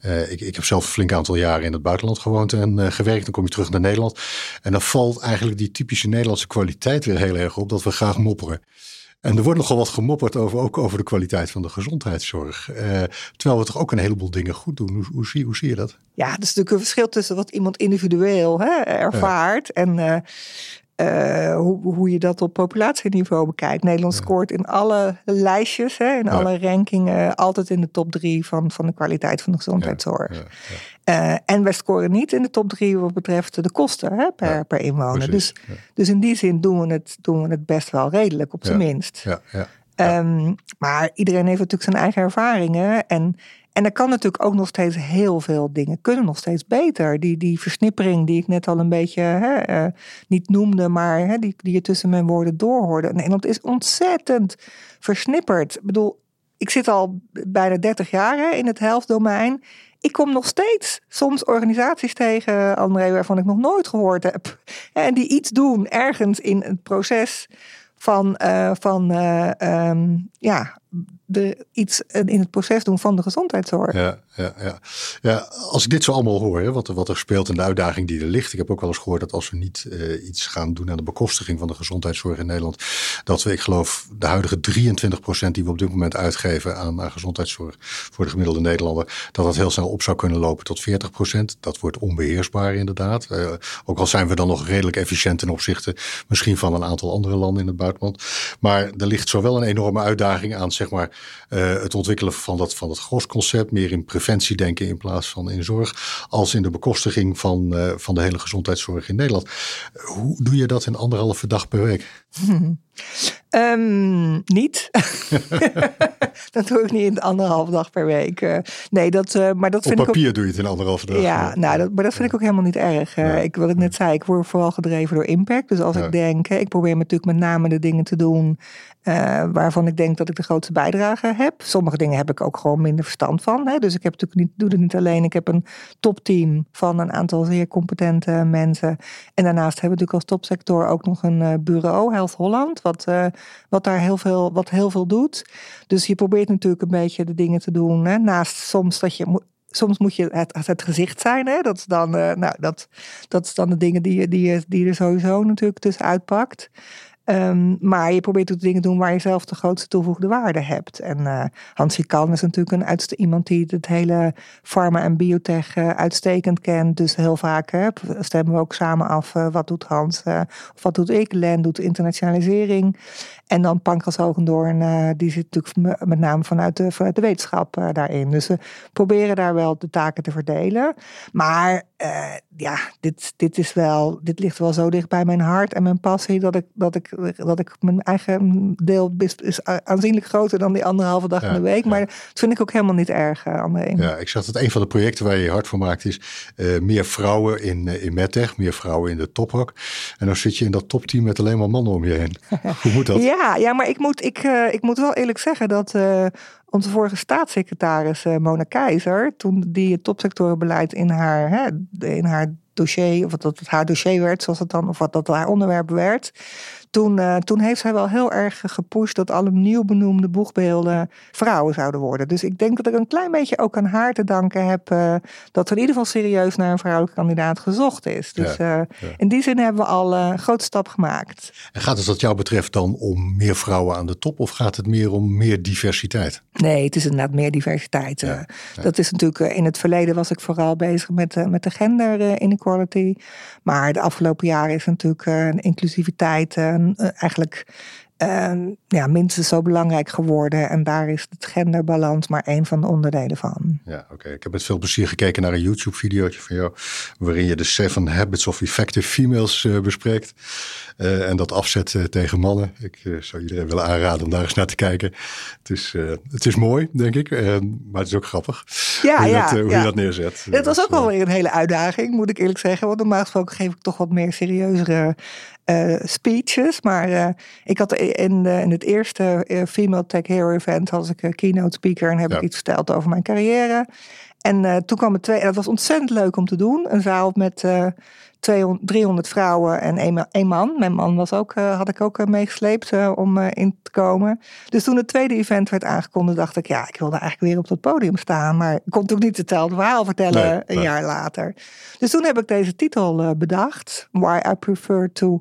eh, ik, ik, heb zelf een flink aantal jaren in het buitenland gewoond en uh, gewerkt. Dan kom je terug naar Nederland. En dan valt eigenlijk die typische Nederlandse kwaliteit weer heel erg op dat we graag mopperen. En er wordt nogal wat gemopperd over, ook over de kwaliteit van de gezondheidszorg. Uh, terwijl we toch ook een heleboel dingen goed doen. Hoe, hoe, zie, hoe zie je dat? Ja, er is natuurlijk een verschil tussen wat iemand individueel hè, ervaart. En uh, hoe, hoe je dat op populatieniveau bekijkt. Nederland scoort in alle lijstjes, hè, in alle rankingen, altijd in de top drie van, van de kwaliteit van de gezondheidszorg. Ja, uh, en wij scoren niet in de top drie wat betreft de kosten hè, per, per inwoner. dus, dus in die zin doen we het, doen we het best wel redelijk, op zijn minst. Ja, ja. Um, maar iedereen heeft natuurlijk zijn eigen ervaringen. En en er kan natuurlijk ook nog steeds heel veel dingen kunnen nog steeds beter. Die, die versnippering die ik net al een beetje hè, uh, niet noemde, maar hè, die, die je tussen mijn woorden doorhoorde. Nederland is ontzettend versnipperd. Ik bedoel, ik zit al bijna 30 jaar in het helftdomein. Ik kom nog steeds soms organisaties tegen, André, waarvan ik nog nooit gehoord heb. En die iets doen ergens in het proces van, uh, van uh, um, ja, iets in het proces doen van de gezondheidszorg. Ja, ja, ja. ja als ik dit zo allemaal hoor, hè, wat, wat er speelt en de uitdaging die er ligt. Ik heb ook wel eens gehoord dat als we niet uh, iets gaan doen aan de bekostiging van de gezondheidszorg in Nederland. Dat we, ik geloof, de huidige 23% die we op dit moment uitgeven aan, aan gezondheidszorg voor de gemiddelde Nederlander. Dat dat heel snel op zou kunnen lopen tot 40%. Dat wordt onbeheersbaar inderdaad. Uh, ook al zijn we dan nog redelijk efficiënt ten opzichte misschien van een aantal andere landen in het buitenland. Maar er ligt zowel een enorme uitdaging aan, zeg maar, uh, het ontwikkelen van dat, van het GROS-concept, meer in preventie denken in plaats van in zorg, als in de bekostiging van, uh, van de hele gezondheidszorg in Nederland. Hoe doe je dat in anderhalve dag per week? Um, niet. dat doe ik niet in anderhalve dag per week. Uh, nee, dat, uh, maar dat vind Op papier ik ook, doe je het in anderhalve dag. Ja, nou, dat, maar dat vind ik ook helemaal niet erg. Uh, ik, wat ik net zei, ik word vooral gedreven door impact. Dus als ik denk, ik probeer natuurlijk met name de dingen te doen waarvan ik denk dat ik de grootste bijdrage heb. Sommige dingen heb ik ook gewoon minder verstand van. Hè? Dus ik heb natuurlijk niet, doe het niet alleen. Ik heb een topteam van een aantal zeer competente mensen. En daarnaast hebben we natuurlijk als topsector ook nog een bureau, Health Holland wat, wat daar heel veel, wat heel veel doet. Dus je probeert natuurlijk een beetje de dingen te doen. Hè? Naast soms dat je soms moet je het, het gezicht zijn. Hè? Dat, is dan, nou, dat, dat is dan de dingen die, die, die je er sowieso natuurlijk tussen uitpakt. Um, maar je probeert ook dingen te doen waar je zelf de grootste toegevoegde waarde hebt. En uh, Hansie Kan is natuurlijk een uitste iemand die het hele pharma en biotech uh, uitstekend kent. Dus heel vaak stemmen we ook samen af uh, wat doet Hans of wat doet ik. Len doet internationalisering. En dan Pankras Hogendoorn, die zit natuurlijk met name vanuit de, vanuit de wetenschap daarin. Dus we proberen daar wel de taken te verdelen. Maar ja, dit, dit, is wel, dit ligt wel zo dicht bij mijn hart en mijn passie dat ik, dat ik dat ik mijn eigen deel is, aanzienlijk groter dan die anderhalve dag in de week. Maar dat vind ik ook helemaal niet erg, uh, André. Ja, ik zag dat een van de projecten waar je je hard voor maakt is uh, meer vrouwen in, in MedTech, meer vrouwen in de tophok. En dan zit je in dat topteam met alleen maar mannen om je heen. Hoe moet dat? Ja, ja maar ik moet, ik, ik moet wel eerlijk zeggen dat onze vorige staatssecretaris Mona Keizer, toen die het topsectorenbeleid in haar, hè, in haar dossier, of dat het haar dossier werd, zoals het dan, of wat dat haar onderwerp werd toen, uh, toen heeft zij wel heel erg gepusht dat alle nieuw benoemde boegbeelden vrouwen zouden worden. Dus ik denk dat ik een klein beetje ook aan haar te danken heb uh, dat er in ieder geval serieus naar een vrouwelijke kandidaat gezocht is. Dus ja, ja. in die zin hebben we al een grote stap gemaakt. En gaat het wat jou betreft dan om meer vrouwen aan de top of gaat het meer om meer diversiteit? Nee, het is inderdaad meer diversiteit. Ja, dat is natuurlijk, in het verleden was ik vooral bezig met, met de gender inequality. Maar de afgelopen jaren is natuurlijk inclusiviteit eh, eigenlijk uh, ja, minstens zo belangrijk geworden. En daar is het genderbalans maar één van de onderdelen van. Ja, oké. Ik heb met veel plezier gekeken naar een YouTube-videootje van jou. waarin je de Seven Habits of Effective Females uh, bespreekt. Uh, en dat afzet uh, tegen mannen. Ik zou iedereen willen aanraden om daar eens naar te kijken. Het is, het is mooi, denk ik. maar het is ook grappig. Ja, hoe, je, ja, dat, hoe ja. je dat neerzet. Het was ook wel weer een hele uitdaging, moet ik eerlijk zeggen. Want normaal gesproken geef ik toch wat meer serieuzere uh, speeches. Maar uh, ik had in, de, in het eerste uh, Female Tech Hero event had ik een keynote speaker en heb ja. ik iets verteld over mijn carrière. En toen kwam het twee, en dat was ontzettend leuk om te doen. Een zaal met 200, 300 vrouwen en één, één man. Mijn man was ook, had ik ook meegesleept om in te komen. Dus toen het tweede event werd aangekondigd, dacht ik, ja, ik wilde eigenlijk weer op dat podium staan. Maar ik kon natuurlijk niet hetzelfde verhaal vertellen nee, een nee. jaar later. Dus toen heb ik deze titel bedacht. Why I prefer to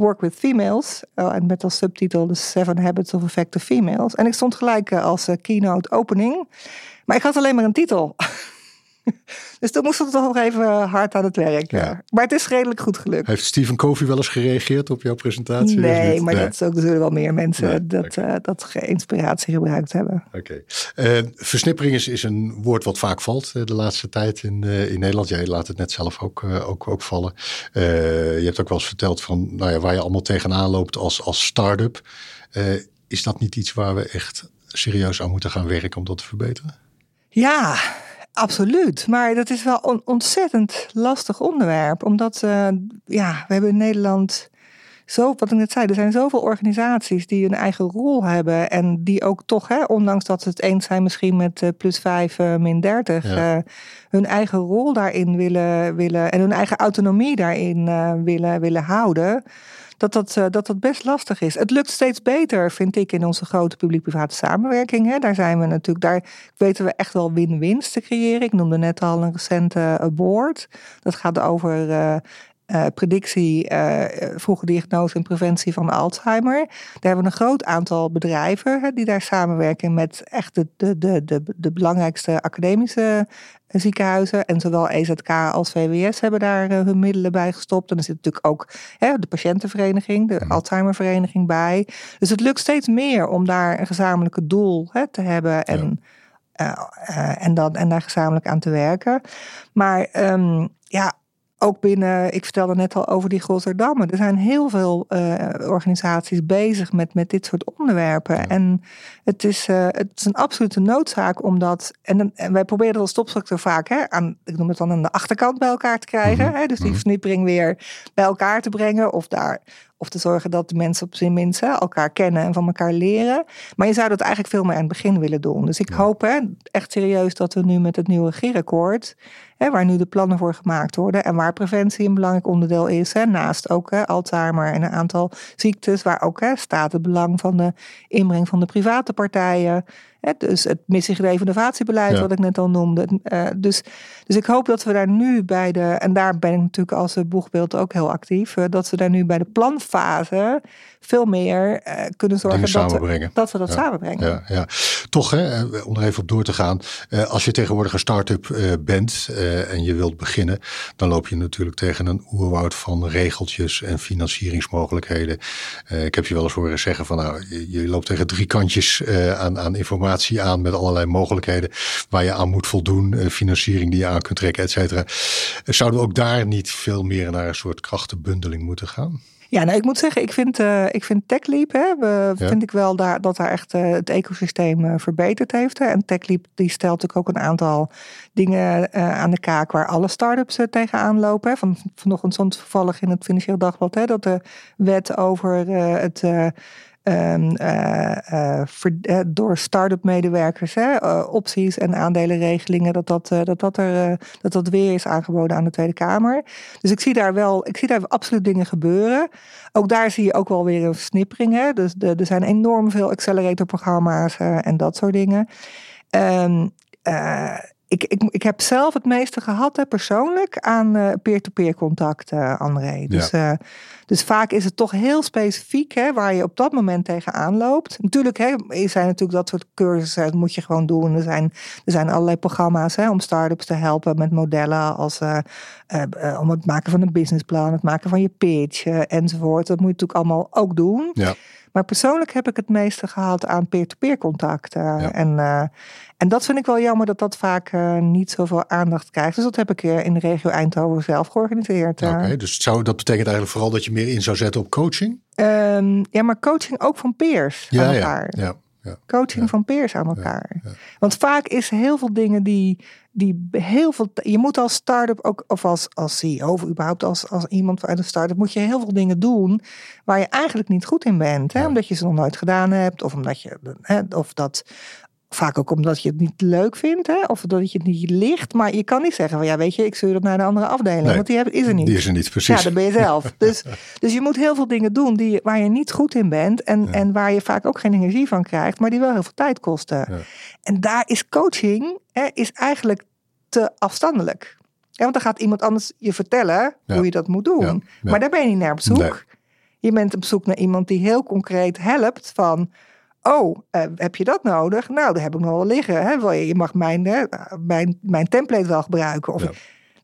Work with Females. Uh, en met als subtitel The Seven Habits of Effective Females. En ik stond gelijk uh, als uh, keynote opening. Maar ik had alleen maar een titel. dus toen moest ik toch nog even hard aan het werk. Ja. Maar het is redelijk goed gelukt. Heeft Stephen Covey wel eens gereageerd op jouw presentatie? Nee, maar nee. dat is ook, zullen wel meer mensen nee, dat, okay. dat inspiratie gebruikt hebben. Oké. Okay. versnippering is, is een woord wat vaak valt de laatste tijd in, in Nederland. Jij laat het net zelf ook, ook, ook vallen. je hebt ook wel eens verteld van nou ja, waar je allemaal tegenaan loopt als, als start-up. is dat niet iets waar we echt serieus aan moeten gaan werken om dat te verbeteren? Ja, Absoluut, maar dat is wel een ontzettend lastig onderwerp. Omdat uh, ja, we hebben in Nederland zo, wat ik net zei, er zijn zoveel organisaties die een eigen rol hebben. En die ook toch, hè, ondanks dat ze het eens zijn misschien met uh, plus 5, uh, min 30, ja. uh, hun eigen rol daarin willen, willen en hun eigen autonomie daarin willen, willen houden dat dat, uh, dat dat best lastig is. Het lukt steeds beter, vind ik, in onze grote publiek-private samenwerking. Hè. Daar zijn we natuurlijk, daar weten we echt wel win-wins te creëren. Ik noemde net al een recente uh, board. Dat gaat over uh, predictie, uh, vroege diagnose en preventie van Alzheimer. Daar hebben we een groot aantal bedrijven hè, die daar samenwerken met echt de, de, de, de, de belangrijkste academische ziekenhuizen. En zowel EZK als VWS hebben daar uh, hun middelen bij gestopt. En er zit natuurlijk ook hè, de patiëntenvereniging, de ja. Alzheimervereniging bij. Dus het lukt steeds meer om daar een gezamenlijke doel hè, te hebben en, ja. en, dan, en daar gezamenlijk aan te werken. Maar um, ja, ook binnen, ik vertelde net al over die Rotterdammen. Er zijn heel veel uh, organisaties bezig met, met dit soort onderwerpen. Ja. En het is, uh, het is een absolute noodzaak om dat. En, en wij proberen dat als topstructuur vaak hè, aan, ik noem het dan aan de achterkant bij elkaar te krijgen. Mm -hmm. hè, dus die versnippering weer bij elkaar te brengen. Of daar Of te zorgen dat de mensen op zijn minst elkaar kennen en van elkaar leren. Maar je zou dat eigenlijk veel meer aan het begin willen doen. Dus ik hoop hè, echt serieus dat we nu met het nieuwe regeerakkoord hè, waar nu de plannen voor gemaakt worden en waar preventie een belangrijk onderdeel is, hè, naast ook hè, Alzheimer en een aantal ziektes, waar ook hè, staat het belang van de inbreng van de private partijen. Dus het innovatiebeleid, wat ik net al noemde. Uh, dus, dus ik hoop dat we daar nu bij de, en daar ben ik natuurlijk als boegbeeld ook heel actief, uh, dat we daar nu bij de planfase veel meer uh, kunnen zorgen dat we, dat we dat ja. samenbrengen. Ja, ja. Toch, hè, om er even op door te gaan. als je tegenwoordig een start-up bent en je wilt beginnen, dan loop je natuurlijk tegen een oerwoud van regeltjes en financieringsmogelijkheden. ik heb je wel eens horen zeggen van nou, je, je loopt tegen drie kantjes aan, aan informatie aan met allerlei mogelijkheden waar je aan moet voldoen, financiering die je aan kunt trekken, et cetera. Zouden we ook daar niet veel meer naar een soort krachtenbundeling moeten gaan? Ja, nou ik moet zeggen, ik vind, uh, ik vind TechLeap, hè, we, ja. vind ik wel daar, dat daar echt uh, het ecosysteem uh, verbeterd heeft. Hè. En TechLeap die stelt natuurlijk ook een aantal dingen aan de kaak waar alle start-ups tegenaan lopen. Hè. Van, vanochtend stond toevallig in het Financieel Dagblad hè, dat de wet over het Um, voor, uh, door start-up medewerkers, hè, opties en aandelenregelingen, dat dat, dat, dat, er, dat dat weer is aangeboden aan de Tweede Kamer. Dus ik zie daar wel, ik zie daar absoluut dingen gebeuren. Ook daar zie je ook wel weer een snippering. Hè. Dus er zijn enorm veel acceleratorprogramma's en dat soort dingen. Um, ik, ik, ik heb zelf het meeste gehad hè, persoonlijk aan uh, peer-to-peer contact, uh, André. Dus, ja. uh, dus vaak is het toch heel specifiek hè, waar je op dat moment tegenaan loopt. Natuurlijk hè, er zijn natuurlijk dat soort cursussen, dat moet je gewoon doen. Er zijn, er zijn allerlei programma's hè, om start-ups te helpen met modellen als om het maken van een businessplan, het maken van je pitch enzovoort. Dat moet je natuurlijk allemaal ook doen. Ja. Maar persoonlijk heb ik het meeste gehad aan peer-to-peer contact. Ja. En, uh, en dat vind ik wel jammer dat dat vaak uh, niet zoveel aandacht krijgt. Dus dat heb ik in de regio Eindhoven zelf georganiseerd. Oké, okay, dus zou, dat betekent eigenlijk vooral dat je meer in zou zetten op coaching? Um, ja, maar coaching ook van peers ja, aan elkaar. Ja, ja. Ja, Coaching van peers aan elkaar. Want vaak is heel veel dingen die, die heel veel. Je moet als start-up ook, of als, als CEO, of überhaupt als, als iemand uit een start-up, moet je heel veel dingen doen waar je eigenlijk niet goed in bent. Hè? Omdat je ze nog nooit gedaan hebt, of omdat je. Hè, of dat Vaak ook omdat je het niet leuk vindt, hè? of dat je het niet ligt. Maar je kan niet zeggen van ja, weet je, ik stuur het naar een andere afdeling. Nee, want die is er niet. Die is er niet, precies. Ja, dat ben je zelf. dus, dus je moet heel veel dingen doen die, waar je niet goed in bent. En, ja. en waar je vaak ook geen energie van krijgt, maar die wel heel veel tijd kosten. Ja. En daar is coaching hè, is eigenlijk te afstandelijk. Ja, want dan gaat iemand anders je vertellen hoe je dat moet doen. Maar daar ben je niet naar op zoek. Nee. Je bent op zoek naar iemand die heel concreet helpt van Oh, uh, heb je dat nodig? Nou, daar heb ik nog wel liggen. Hè? Je mag mijn, hè, mijn, mijn template wel gebruiken. Of, ja.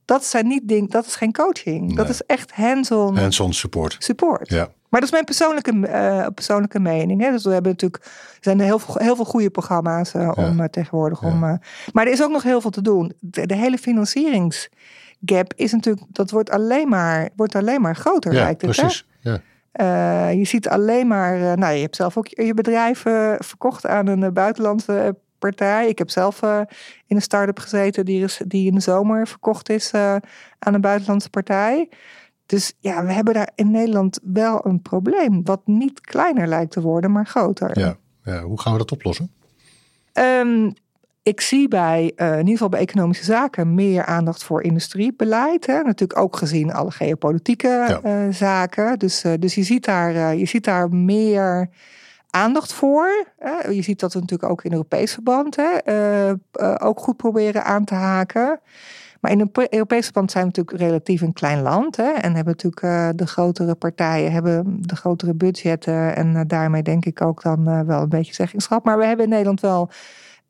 Dat zijn niet dingen, dat is geen coaching. Nee. Dat is echt hands-on. Hands-on support. Support. Ja. Maar dat is mijn persoonlijke, uh, persoonlijke mening. Hè? Dus we hebben natuurlijk, er zijn heel veel, heel veel goede programma's uh, ja. om tegenwoordig. Ja. Om, maar er is ook nog heel veel te doen. De, de hele financieringsgap is natuurlijk, dat wordt alleen maar, wordt alleen maar groter, ja, lijkt het. Precies. Ja. Uh, je ziet alleen maar, uh, nou je hebt zelf ook je bedrijf uh, verkocht aan een buitenlandse partij. Ik heb zelf in een start-up gezeten die, is, die in de zomer verkocht is aan een buitenlandse partij. Dus ja, we hebben daar in Nederland wel een probleem, wat niet kleiner lijkt te worden, maar groter. Ja, ja. hoe gaan we dat oplossen? Um, ik zie bij, uh, in ieder geval bij economische zaken, meer aandacht voor industriebeleid. Hè? Natuurlijk ook gezien alle geopolitieke ja. uh, zaken. Dus, uh, dus je, ziet daar, je ziet daar meer aandacht voor. Hè? Je ziet dat we natuurlijk ook in Europees verband hè? ook goed proberen aan te haken. Maar in een Europees verband zijn we natuurlijk relatief een klein land. Hè? En hebben natuurlijk de grotere partijen hebben de grotere budgetten. En daarmee denk ik ook dan wel een beetje zeggingschap. Maar we hebben in Nederland wel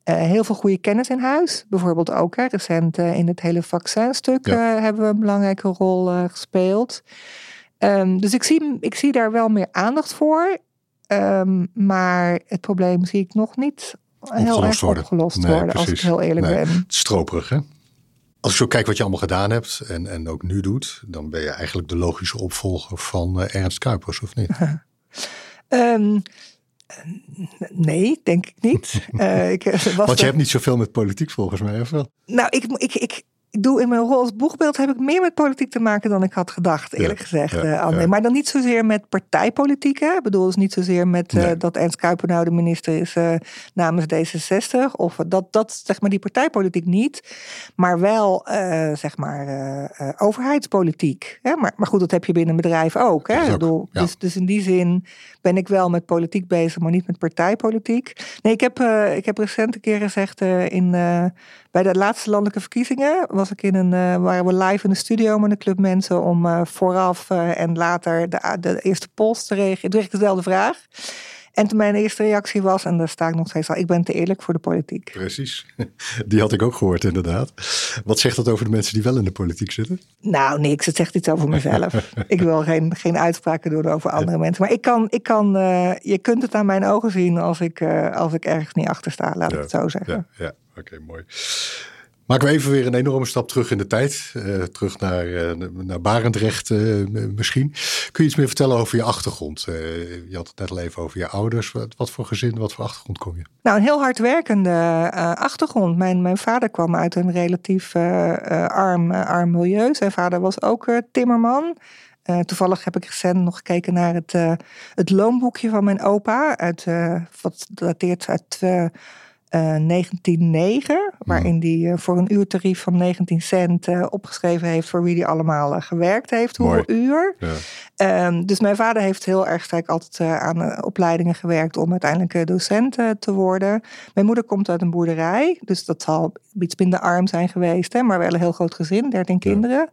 uh, heel veel goede kennis in huis. Bijvoorbeeld ook hè, recent uh, in het hele vaccinstuk ja. uh, hebben we een belangrijke rol gespeeld. Um, dus ik zie, ik zie daar wel meer aandacht voor. Um, maar het probleem zie ik nog niet heel opgelost erg worden. opgelost nee, worden, als ik heel eerlijk nee. ben. Stroperig, hè? Als ik zo kijk wat je allemaal gedaan hebt en, en ook nu doet, dan ben je eigenlijk de logische opvolger van Ernst Kuipers, of niet? um, Nee, denk ik niet. uh, ik, was Want je hebt niet zoveel met politiek volgens mij, of wel? Nou, ik, ik, ik, ik doe in mijn rol als boegbeeld heb ik meer met politiek te maken dan ik had gedacht, eerlijk gezegd. Ja, Maar dan niet zozeer met partijpolitiek. Hè? Ik bedoel, dus niet zozeer met dat Ernst Kuiper nou de minister is namens D66. Of dat, dat, zeg maar, die partijpolitiek niet. Maar wel, zeg maar, overheidspolitiek. Hè? Maar, maar goed, dat heb je binnen een bedrijf ook. Hè? Ik bedoel, dus, dus in die zin ben ik wel met politiek bezig, maar niet met partijpolitiek. Nee, ik heb, ik heb recent een keer gezegd in, bij de laatste landelijke verkiezingen was ik in een, waren we live in de studio met een club mensen om vooraf en later de, de eerste post te reageren. Toen kreeg ik dezelfde vraag. En toen mijn eerste reactie was, en daar sta ik nog steeds al, ik ben te eerlijk voor de politiek. Precies, die had ik ook gehoord inderdaad. Wat zegt dat over de mensen die wel in de politiek zitten? Nou, niks. Het zegt iets over mezelf. ik wil geen, geen uitspraken doen over andere mensen. Maar ik kan, ik kan uh, je kunt het aan mijn ogen zien als ik, uh, als ik ergens niet achter sta, laat ik het zo zeggen. Ja, ja. oké, mooi. Maken we even weer een enorme stap terug in de tijd. Uh, terug naar, uh, naar Barendrecht uh, misschien. Kun je iets meer vertellen over je achtergrond? je had het net al even over je ouders. Wat, wat, voor gezin, wat voor achtergrond kom je? Nou, een heel hardwerkende achtergrond. Mijn, mijn vader kwam uit een relatief arm, arm milieu. Zijn vader was ook timmerman. toevallig heb ik recent nog gekeken naar het, het loonboekje van mijn opa. Uit, wat dateert uit 1909, eh, waarin hij uh, voor een uurtarief van 19 cent uh, opgeschreven heeft voor wie hij allemaal gewerkt heeft, hoeveel uur. Ja. Um, dus mijn vader heeft heel erg sterk altijd aan opleidingen gewerkt om uiteindelijk docent te worden. Mijn moeder komt uit een boerderij, dus dat zal iets minder arm zijn geweest, hè, maar wel een heel groot gezin, 13 kinderen.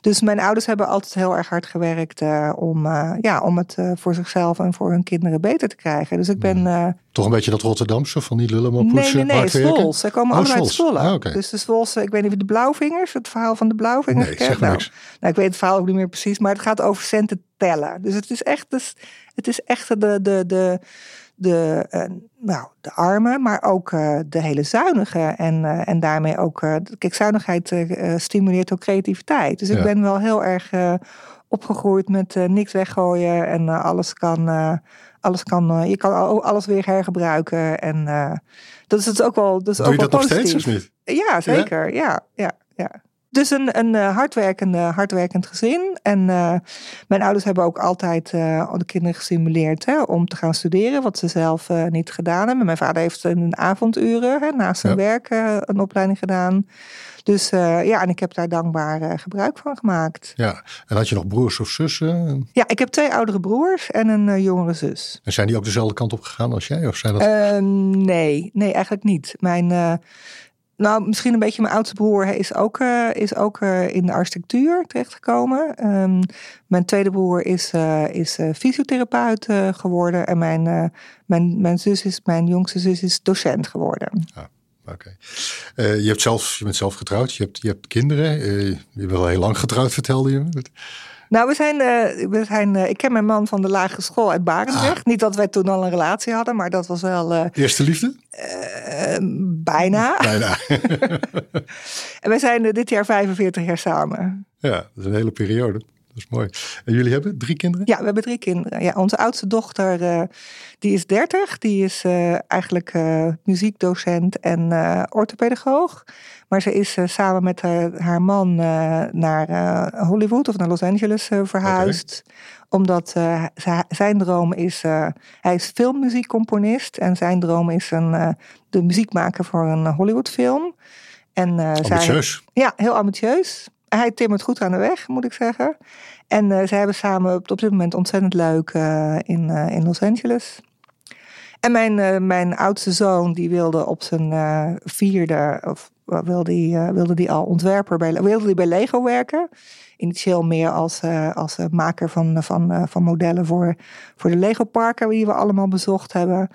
Dus mijn ouders hebben altijd heel erg hard gewerkt om, ja, om het voor zichzelf en voor hun kinderen beter te krijgen. Dus ik ben. Toch een beetje dat Rotterdamse van die lullen Nee, nee, nee, Zwols. Ze komen oh, allemaal uit Zwolle. Ah, Dus de Zwolse, ik weet niet of de Blauwvingers, het verhaal van de Blauwvingers. Nee, zeg maar nou, nou, ik weet het verhaal ook niet meer precies, maar het gaat over centen tellen. Dus het is echt, dus, het is echt de, de, de, de, uh, nou, de armen, maar ook uh, de hele zuinige. En, uh, en daarmee ook, kijk, zuinigheid stimuleert ook creativiteit. Dus ik ben wel heel erg opgegroeid met niks weggooien en alles kan alles kan, je kan alles weer hergebruiken. En dat is het ook wel. Dat is Doe ook je dat wel nog steeds of niet? Ja, zeker. Ja, ja, ja. Dus een, een hardwerkend, hardwerkend gezin. En uh, mijn ouders hebben ook altijd uh, de kinderen gestimuleerd hè, om te gaan studeren, wat ze zelf niet gedaan hebben. Mijn vader heeft in de avonduren hè, naast zijn ja. werk een opleiding gedaan. Dus ja, en ik heb daar dankbaar gebruik van gemaakt. Ja, en had je nog broers of zussen? Ja, ik heb twee oudere broers en een jongere zus. En zijn die ook dezelfde kant op gegaan als jij? Of zijn dat... Ehm, nee, nee, eigenlijk niet. Mijn nou, misschien een beetje mijn oudste broer is ook, is ook in de architectuur terechtgekomen. Um, mijn tweede broer is, is fysiotherapeut geworden. En mijn, mijn, mijn zus is, mijn jongste zus is docent geworden. Ah, Oké. Okay. je, hebt zelf, je bent zelf getrouwd, je hebt, je hebt kinderen. je bent wel heel lang getrouwd, vertelde je me. Nou, we zijn, uh, we zijn uh, ik ken mijn man van de lagere school uit Barendrecht. Ah. Niet dat wij toen al een relatie hadden, maar dat was wel... Uh, Eerste liefde? bijna. Bijna. en wij zijn dit jaar 45 jaar samen. Ja, dat is een hele periode. Dat is mooi. En jullie hebben drie kinderen? Ja, we hebben drie kinderen. Ja, onze oudste dochter, uh, die is 30. Die is uh, eigenlijk uh, muziekdocent en orthopedagoog. Maar ze is samen met haar, man naar Hollywood of naar Los Angeles verhuisd. Okay. Omdat zijn droom is, hij is filmmuziekcomponist. En zijn droom is een, de muziek maken voor een Hollywoodfilm. En, ambitieus. Zij, ja, heel ambitieus hij timmert goed aan de weg, moet ik zeggen. En uh, ze hebben samen op, dit moment ontzettend leuk uh, in, uh, in Los Angeles. En mijn, mijn oudste zoon, die wilde op zijn vierde, of wilde die, wilde die al ontwerper bij, wilde die bij Lego werken. Initieel meer als, als maker van, van, van modellen voor, voor de Lego parken die we allemaal bezocht hebben.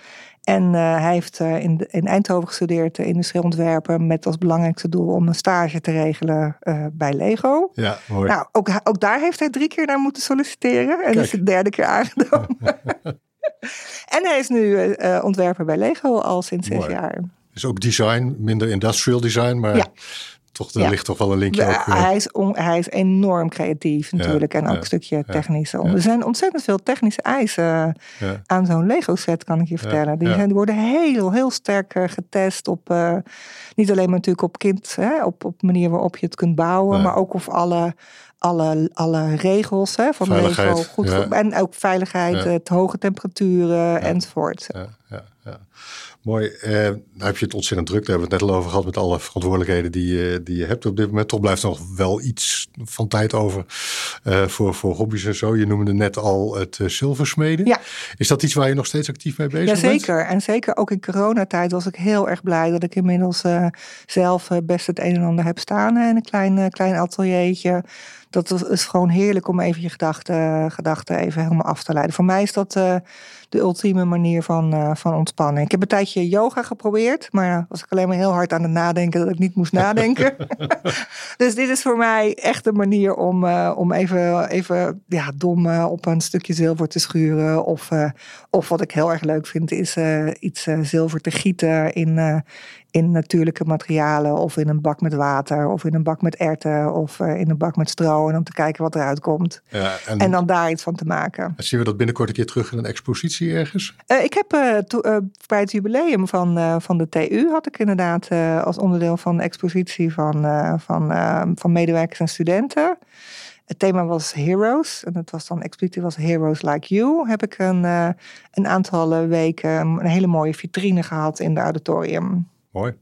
En uh, hij heeft uh, in, in, Eindhoven gestudeerd, uh, industrieel ontwerpen, met als belangrijkste doel om een stage te regelen bij Lego. Ja, mooi. Nou, ook, ook daar heeft hij drie keer naar moeten solliciteren en Kijk. is de derde keer aangenomen. en hij is nu ontwerper bij Lego al sinds zes jaar. Dus ook design, minder industrial design, maar ja. Toch, er ligt toch wel een linkje ook. Uh, hij, is hij is enorm creatief natuurlijk. en ook een stukje technisch. Er zijn ontzettend veel technische eisen aan zo'n Lego set, kan ik je vertellen. Die, zijn, die worden heel, heel sterk getest op... niet alleen maar natuurlijk op kind, hè, op, op manier waarop je het kunt bouwen. Maar ook of alle alle, alle regels hè, van Lego goed en ook veiligheid, het hoge temperaturen ja. enzovoort. Ja, ja, ja. Mooi. Eh, nou heb je het ontzettend druk. Daar hebben we het net al over gehad met alle verantwoordelijkheden die, je, die je hebt op dit moment. Toch blijft er nog wel iets van tijd over uh, voor, voor hobby's en zo. Je noemde net al het uh, zilversmeden. Ja. Is dat iets waar je nog steeds actief mee bezig bent? Jazeker. En zeker ook in coronatijd was ik heel erg blij dat ik inmiddels zelf best het een en ander heb staan in een klein, klein ateliertje dat is gewoon heerlijk om even je gedachten, gedachten even helemaal af te leiden. Voor mij is dat uh, de ultieme manier van, uh, van ontspanning. Ik heb een tijdje yoga geprobeerd, maar was ik alleen maar heel hard aan het nadenken dat ik niet moest nadenken. dus dit is voor mij echt een manier om, uh, om even, even ja, dom op een stukje zilver te schuren. Of, of wat ik heel erg leuk vind, is iets zilver te gieten in, in natuurlijke materialen of in een bak met water of in een bak met erten of in een bak met stro en om te kijken wat eruit komt. Ja, en, en, dan daar iets van te maken. Zien we dat binnenkort een keer terug in een expositie ergens? Uh, ik heb uh, bij het jubileum van, van de TU had ik inderdaad als onderdeel van de expositie van, van, van medewerkers en studenten. Het thema was Heroes. En het was dan expliciet was Heroes Like You. Heb ik een, een aantal weken een hele mooie vitrine gehad in de auditorium. Mooi.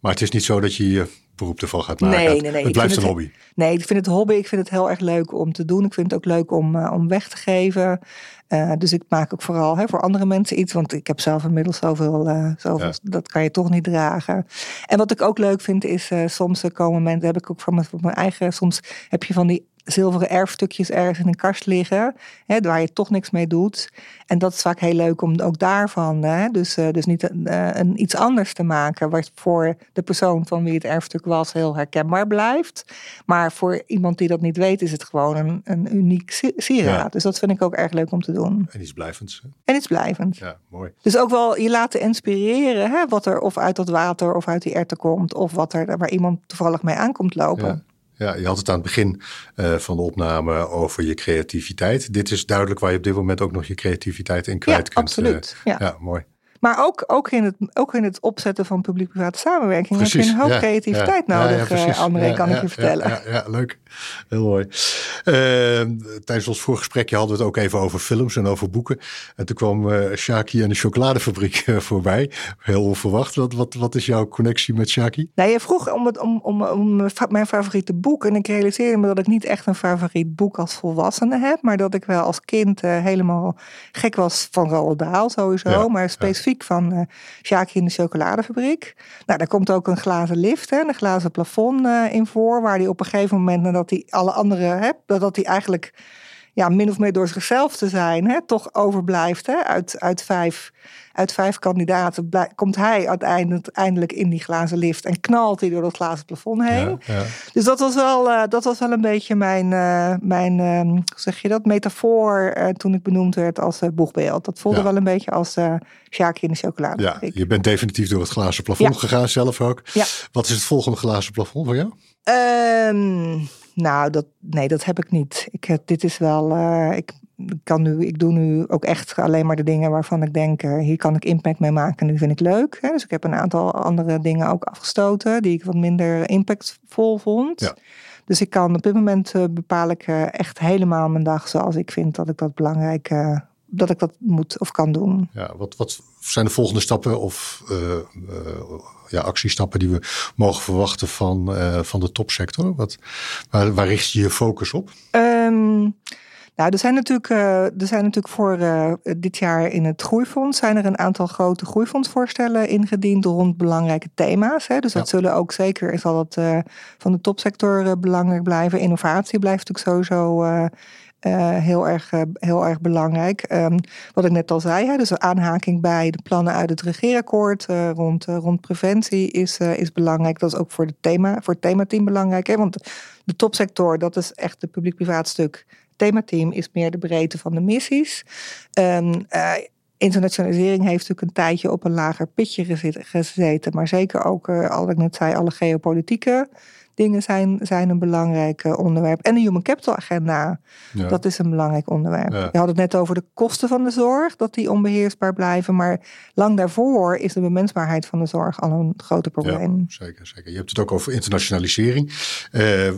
Maar het is niet zo dat je je beroep ervan gaat maken. Nee, nee, nee. Het blijft een hobby. Nee, ik vind het hobby. Ik vind het heel erg leuk om te doen. Ik vind het ook leuk om, uh, om weg te geven. Uh, dus ik maak ook vooral hè, voor andere mensen iets. Want ik heb zelf inmiddels zoveel. Uh, zoveel ja. Dat kan je toch niet dragen. En wat ik ook leuk vind is. soms komen mensen. Heb ik ook van mijn, van mijn eigen. Soms heb je van die zilveren erfstukjes ergens in een kast liggen, hè, waar je toch niks mee doet. En dat is vaak heel leuk om ook daarvan, hè, dus, uh, dus niet uh, een, iets anders te maken, wat voor de persoon van wie het erfstuk was heel herkenbaar blijft. Maar voor iemand die dat niet weet, is het gewoon een, een uniek sieraad. Dus dat vind ik ook erg leuk om te doen. En iets blijvends. En iets blijvends. Ja, mooi. Dus ook wel je laten inspireren, hè, wat er of uit dat water of uit die erten komt, of wat er waar iemand toevallig mee aankomt lopen. Ja. Ja, je had het aan het begin uh, van de opname over je creativiteit. Dit is duidelijk waar je op dit moment ook nog je creativiteit in kwijt ja, kunt. Absoluut. Uh, ja. ja, mooi. Maar ook, ook, in het, ook in het opzetten van publiek-private samenwerking precies, heb je een hoop creativiteit nodig, ja, uh, André, kan ik je vertellen. Ja, leuk. Heel mooi. Uh, tijdens ons voorgesprekje hadden we het ook even over films en over boeken. En toen kwam uh, Shaki en de chocoladefabriek uh, voorbij. Heel onverwacht. Wat, wat, wat is jouw connectie met Shaki? Nou, je vroeg om, het, om, om, om mijn favoriete boek. En ik realiseerde me dat ik niet echt een favoriet boek als volwassene heb. Maar dat ik wel als kind helemaal gek was van Roald Dahl sowieso. maar specifiek van uh, in de chocoladefabriek. Nou, daar komt ook een glazen lift, hè, een glazen plafond uh, in voor, waar hij op een gegeven moment, nadat hij alle andere hebt, dat hij eigenlijk ja, min of meer door zichzelf te zijn, hè, toch overblijft hè, uit, uit vijf uit vijf kandidaten komt hij uiteindelijk eindelijk in die glazen lift en knalt hij door dat glazen plafond heen. Ja, Dus dat was wel, uh, dat was wel een beetje mijn, uh, mijn uh, zeg je dat, metafoor eh, toen ik benoemd werd als boegbeeld. Dat voelde wel een beetje als uh, Sjaakje in de chocolade. Ja, je bent definitief door het glazen plafond gegaan zelf ook. Ja. Wat is het volgende glazen plafond voor jou? Ehm, nou, dat, nee, dat heb ik niet. Ik, dit is wel, ik kan nu, ik doe nu ook echt alleen maar de dingen waarvan ik denk, eh, hier kan ik impact mee maken. Nu vind ik leuk. Hè? Dus ik heb een aantal andere dingen ook afgestoten die ik wat minder impactvol vond. Ja. Dus ik kan op dit moment uh, bepaal ik echt helemaal mijn dag zoals ik vind dat ik dat belangrijk, dat ik dat moet of kan doen. Ja, wat, wat zijn de volgende stappen of ja, actiestappen die we mogen verwachten van, van de topsector? Wat, waar, waar richt je je focus op? Um, nou, er zijn natuurlijk, er zijn natuurlijk voor dit jaar in het Groeifonds zijn er een aantal grote groeifondsvoorstellen ingediend rond belangrijke thema's. Hè. Dus dat zullen ook zeker, zal dat van de topsector belangrijk blijven. Innovatie blijft natuurlijk sowieso heel, erg, heel erg belangrijk. Um, wat ik net al zei, hè, dus aanhaking bij de plannen uit het regeerakkoord rond, rond preventie is, is belangrijk. Dat is ook voor, de thema, voor het themateam belangrijk. Hè, want de topsector, dat is echt het publiek-privaat stuk themateam is meer de breedte van de missies. Uh, internationalisering heeft natuurlijk een tijdje op een lager pitje gezeten. Maar zeker ook, al ik net zei, alle geopolitieke dingen zijn, zijn een belangrijk eh, onderwerp. En de Human Capital Agenda, dat is een belangrijk onderwerp. Je had het net over de kosten van de zorg, dat die onbeheersbaar blijven. Maar lang daarvoor is de bemensbaarheid van de zorg al een groot probleem. Ja, zeker, zeker. Je hebt het ook over internationalisering. Uh,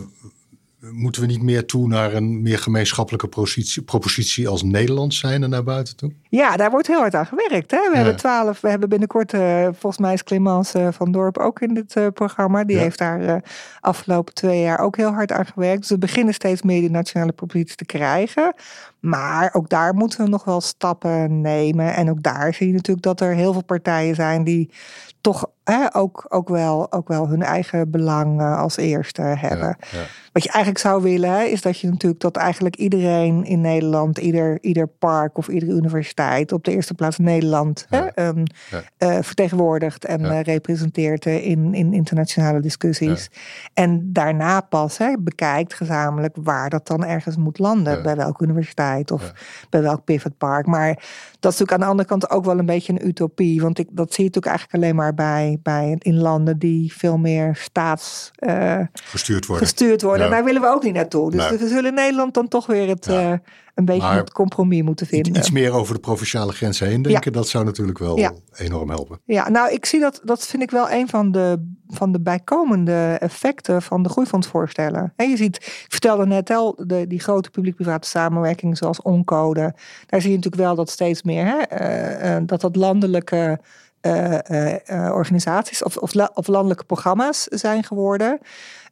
moeten we niet meer toe naar een meer gemeenschappelijke propositie, propositie als Nederland zijn en naar buiten toe? Ja, daar wordt heel hard aan gewerkt. Hè? We hebben twaalf, we hebben binnenkort, uh, volgens mij is Clemence uh, van Dorp ook in dit uh, programma. Die heeft daar afgelopen twee jaar ook heel hard aan gewerkt. Dus we beginnen steeds meer die nationale propositie te krijgen. Maar ook daar moeten we nog wel stappen nemen. En ook daar zie je natuurlijk dat er heel veel partijen zijn die toch hè, ook, ook, wel, ook wel hun eigen belang als eerste hebben. Wat je eigenlijk zou willen, is dat je natuurlijk dat eigenlijk iedereen in Nederland, ieder, ieder park of iedere universiteit, op de eerste plaats Nederland hè, um, vertegenwoordigt en uh, representeert in, in internationale discussies. En daarna pas hè, bekijkt gezamenlijk waar dat dan ergens moet landen. Bij welke universiteit of bij welk pivotpark. Maar dat is natuurlijk aan de andere kant ook wel een beetje een utopie. Want ik, dat zie je natuurlijk eigenlijk alleen maar bij, bij in landen die veel meer staats gestuurd worden. Gestuurd worden. Daar willen we ook niet naartoe. Dus we zullen Nederland dan toch weer het, een beetje het compromis moeten vinden. Iets meer over de provinciale grenzen heen denken, dat zou natuurlijk wel enorm helpen. Ja, nou ik zie dat, dat vind ik wel een van de, van de bijkomende effecten van de groeifondsvoorstellen. En je ziet, ik vertelde net al, de, die grote publiek-private samenwerking zoals Oncode. Daar zie je natuurlijk wel dat steeds meer, hè, uh, dat dat landelijke uh, organisaties of, of, of, landelijke programma's zijn geworden.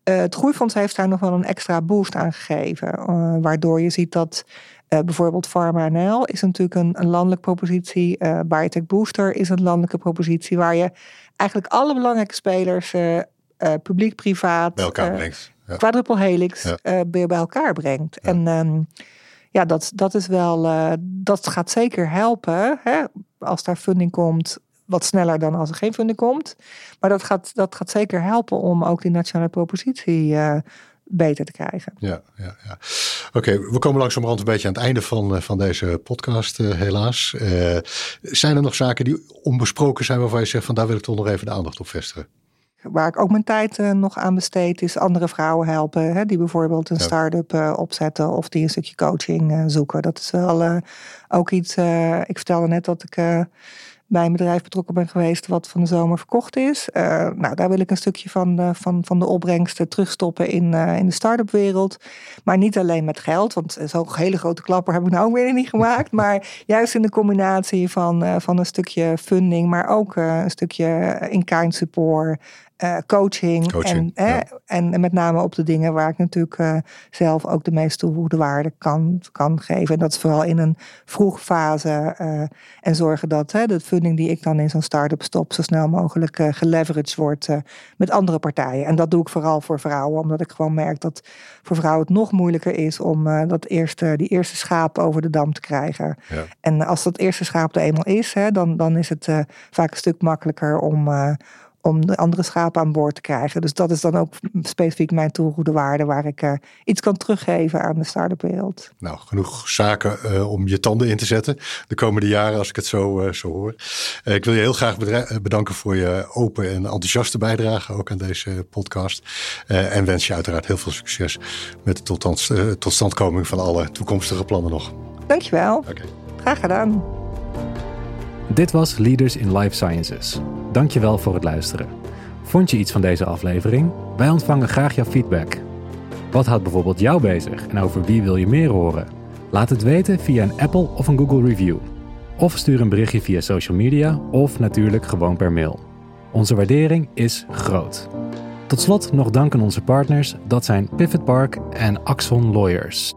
Het Groeifonds heeft daar nog wel een extra boost aan gegeven. waardoor je ziet dat bijvoorbeeld Pharma NL is natuurlijk een, een landelijke propositie. Biotech Booster is een landelijke propositie. Waar je eigenlijk alle belangrijke spelers, publiek, privaat... Bij elkaar brengt. Ja. Quadruple helix weer bij elkaar brengt. En ehm, ja, dat, dat is wel, dat gaat zeker helpen. Hè? Als daar funding komt, wat sneller dan als er geen funding komt. Maar dat gaat, dat gaat zeker helpen om ook die nationale propositie uh, beter te krijgen. Ja, ja, ja. Oké, we komen langzamerhand een beetje aan het einde van, eh, van deze podcast, uh, helaas. Uh, zijn er nog zaken die onbesproken zijn waarvan je zegt van daar wil ik toch nog even de aandacht op vestigen? Waar ik ook mijn tijd nog aan besteed, is andere vrouwen helpen. Hè, die bijvoorbeeld een start-up opzetten of die een stukje coaching zoeken. Dat is wel ook iets. ik vertelde net dat ik bij een bedrijf betrokken ben geweest wat van de zomer verkocht is. Uh, nou, daar wil ik een stukje van, uh, van, van de opbrengsten terugstoppen in, uh, in de start-up wereld. Maar niet alleen met geld, want zo'n hele grote klapper heb ik nou ook weer niet gemaakt. maar juist in de combinatie van, van een stukje funding, maar ook een stukje in-kind support. Uh, coaching. en, en, met name op de dingen waar ik natuurlijk uh, zelf ook de meest toegevoegde waarde kan, kan geven. En dat is vooral in een vroeg fase. Uh, en zorgen dat hè, de funding die ik dan in zo'n start-up stop, zo snel mogelijk geleveraged wordt met andere partijen. En dat doe ik vooral voor vrouwen, omdat ik gewoon merk dat voor vrouwen het nog moeilijker is om dat eerste, die eerste schaap over de dam te krijgen. Ja. En als dat eerste schaap er eenmaal is, hè, dan, dan is het vaak een stuk makkelijker om om de andere schapen aan boord te krijgen. Dus dat is dan ook specifiek mijn toegevoegde waarde waar ik uh, iets kan teruggeven aan de start-up wereld. Nou, genoeg zaken uh, om je tanden in te zetten de komende jaren als ik het zo, uh, zo hoor. ik wil je heel graag bedanken voor je open en enthousiaste bijdrage ook aan deze podcast. en wens je uiteraard heel veel succes met de tot, totstandkoming van alle toekomstige plannen nog. Dankjewel. Okay. Graag gedaan. Dit was Leaders in Life Sciences. Dankjewel voor het luisteren. Vond je iets van deze aflevering? Wij ontvangen graag jouw feedback. Wat houdt bijvoorbeeld jou bezig en over wie wil je meer horen? Laat het weten via een Apple of een Google review. Of stuur een berichtje via social media of natuurlijk gewoon per mail. Onze waardering is groot. Tot slot nog dank aan onze partners, dat zijn Pivot Park en Axon Lawyers.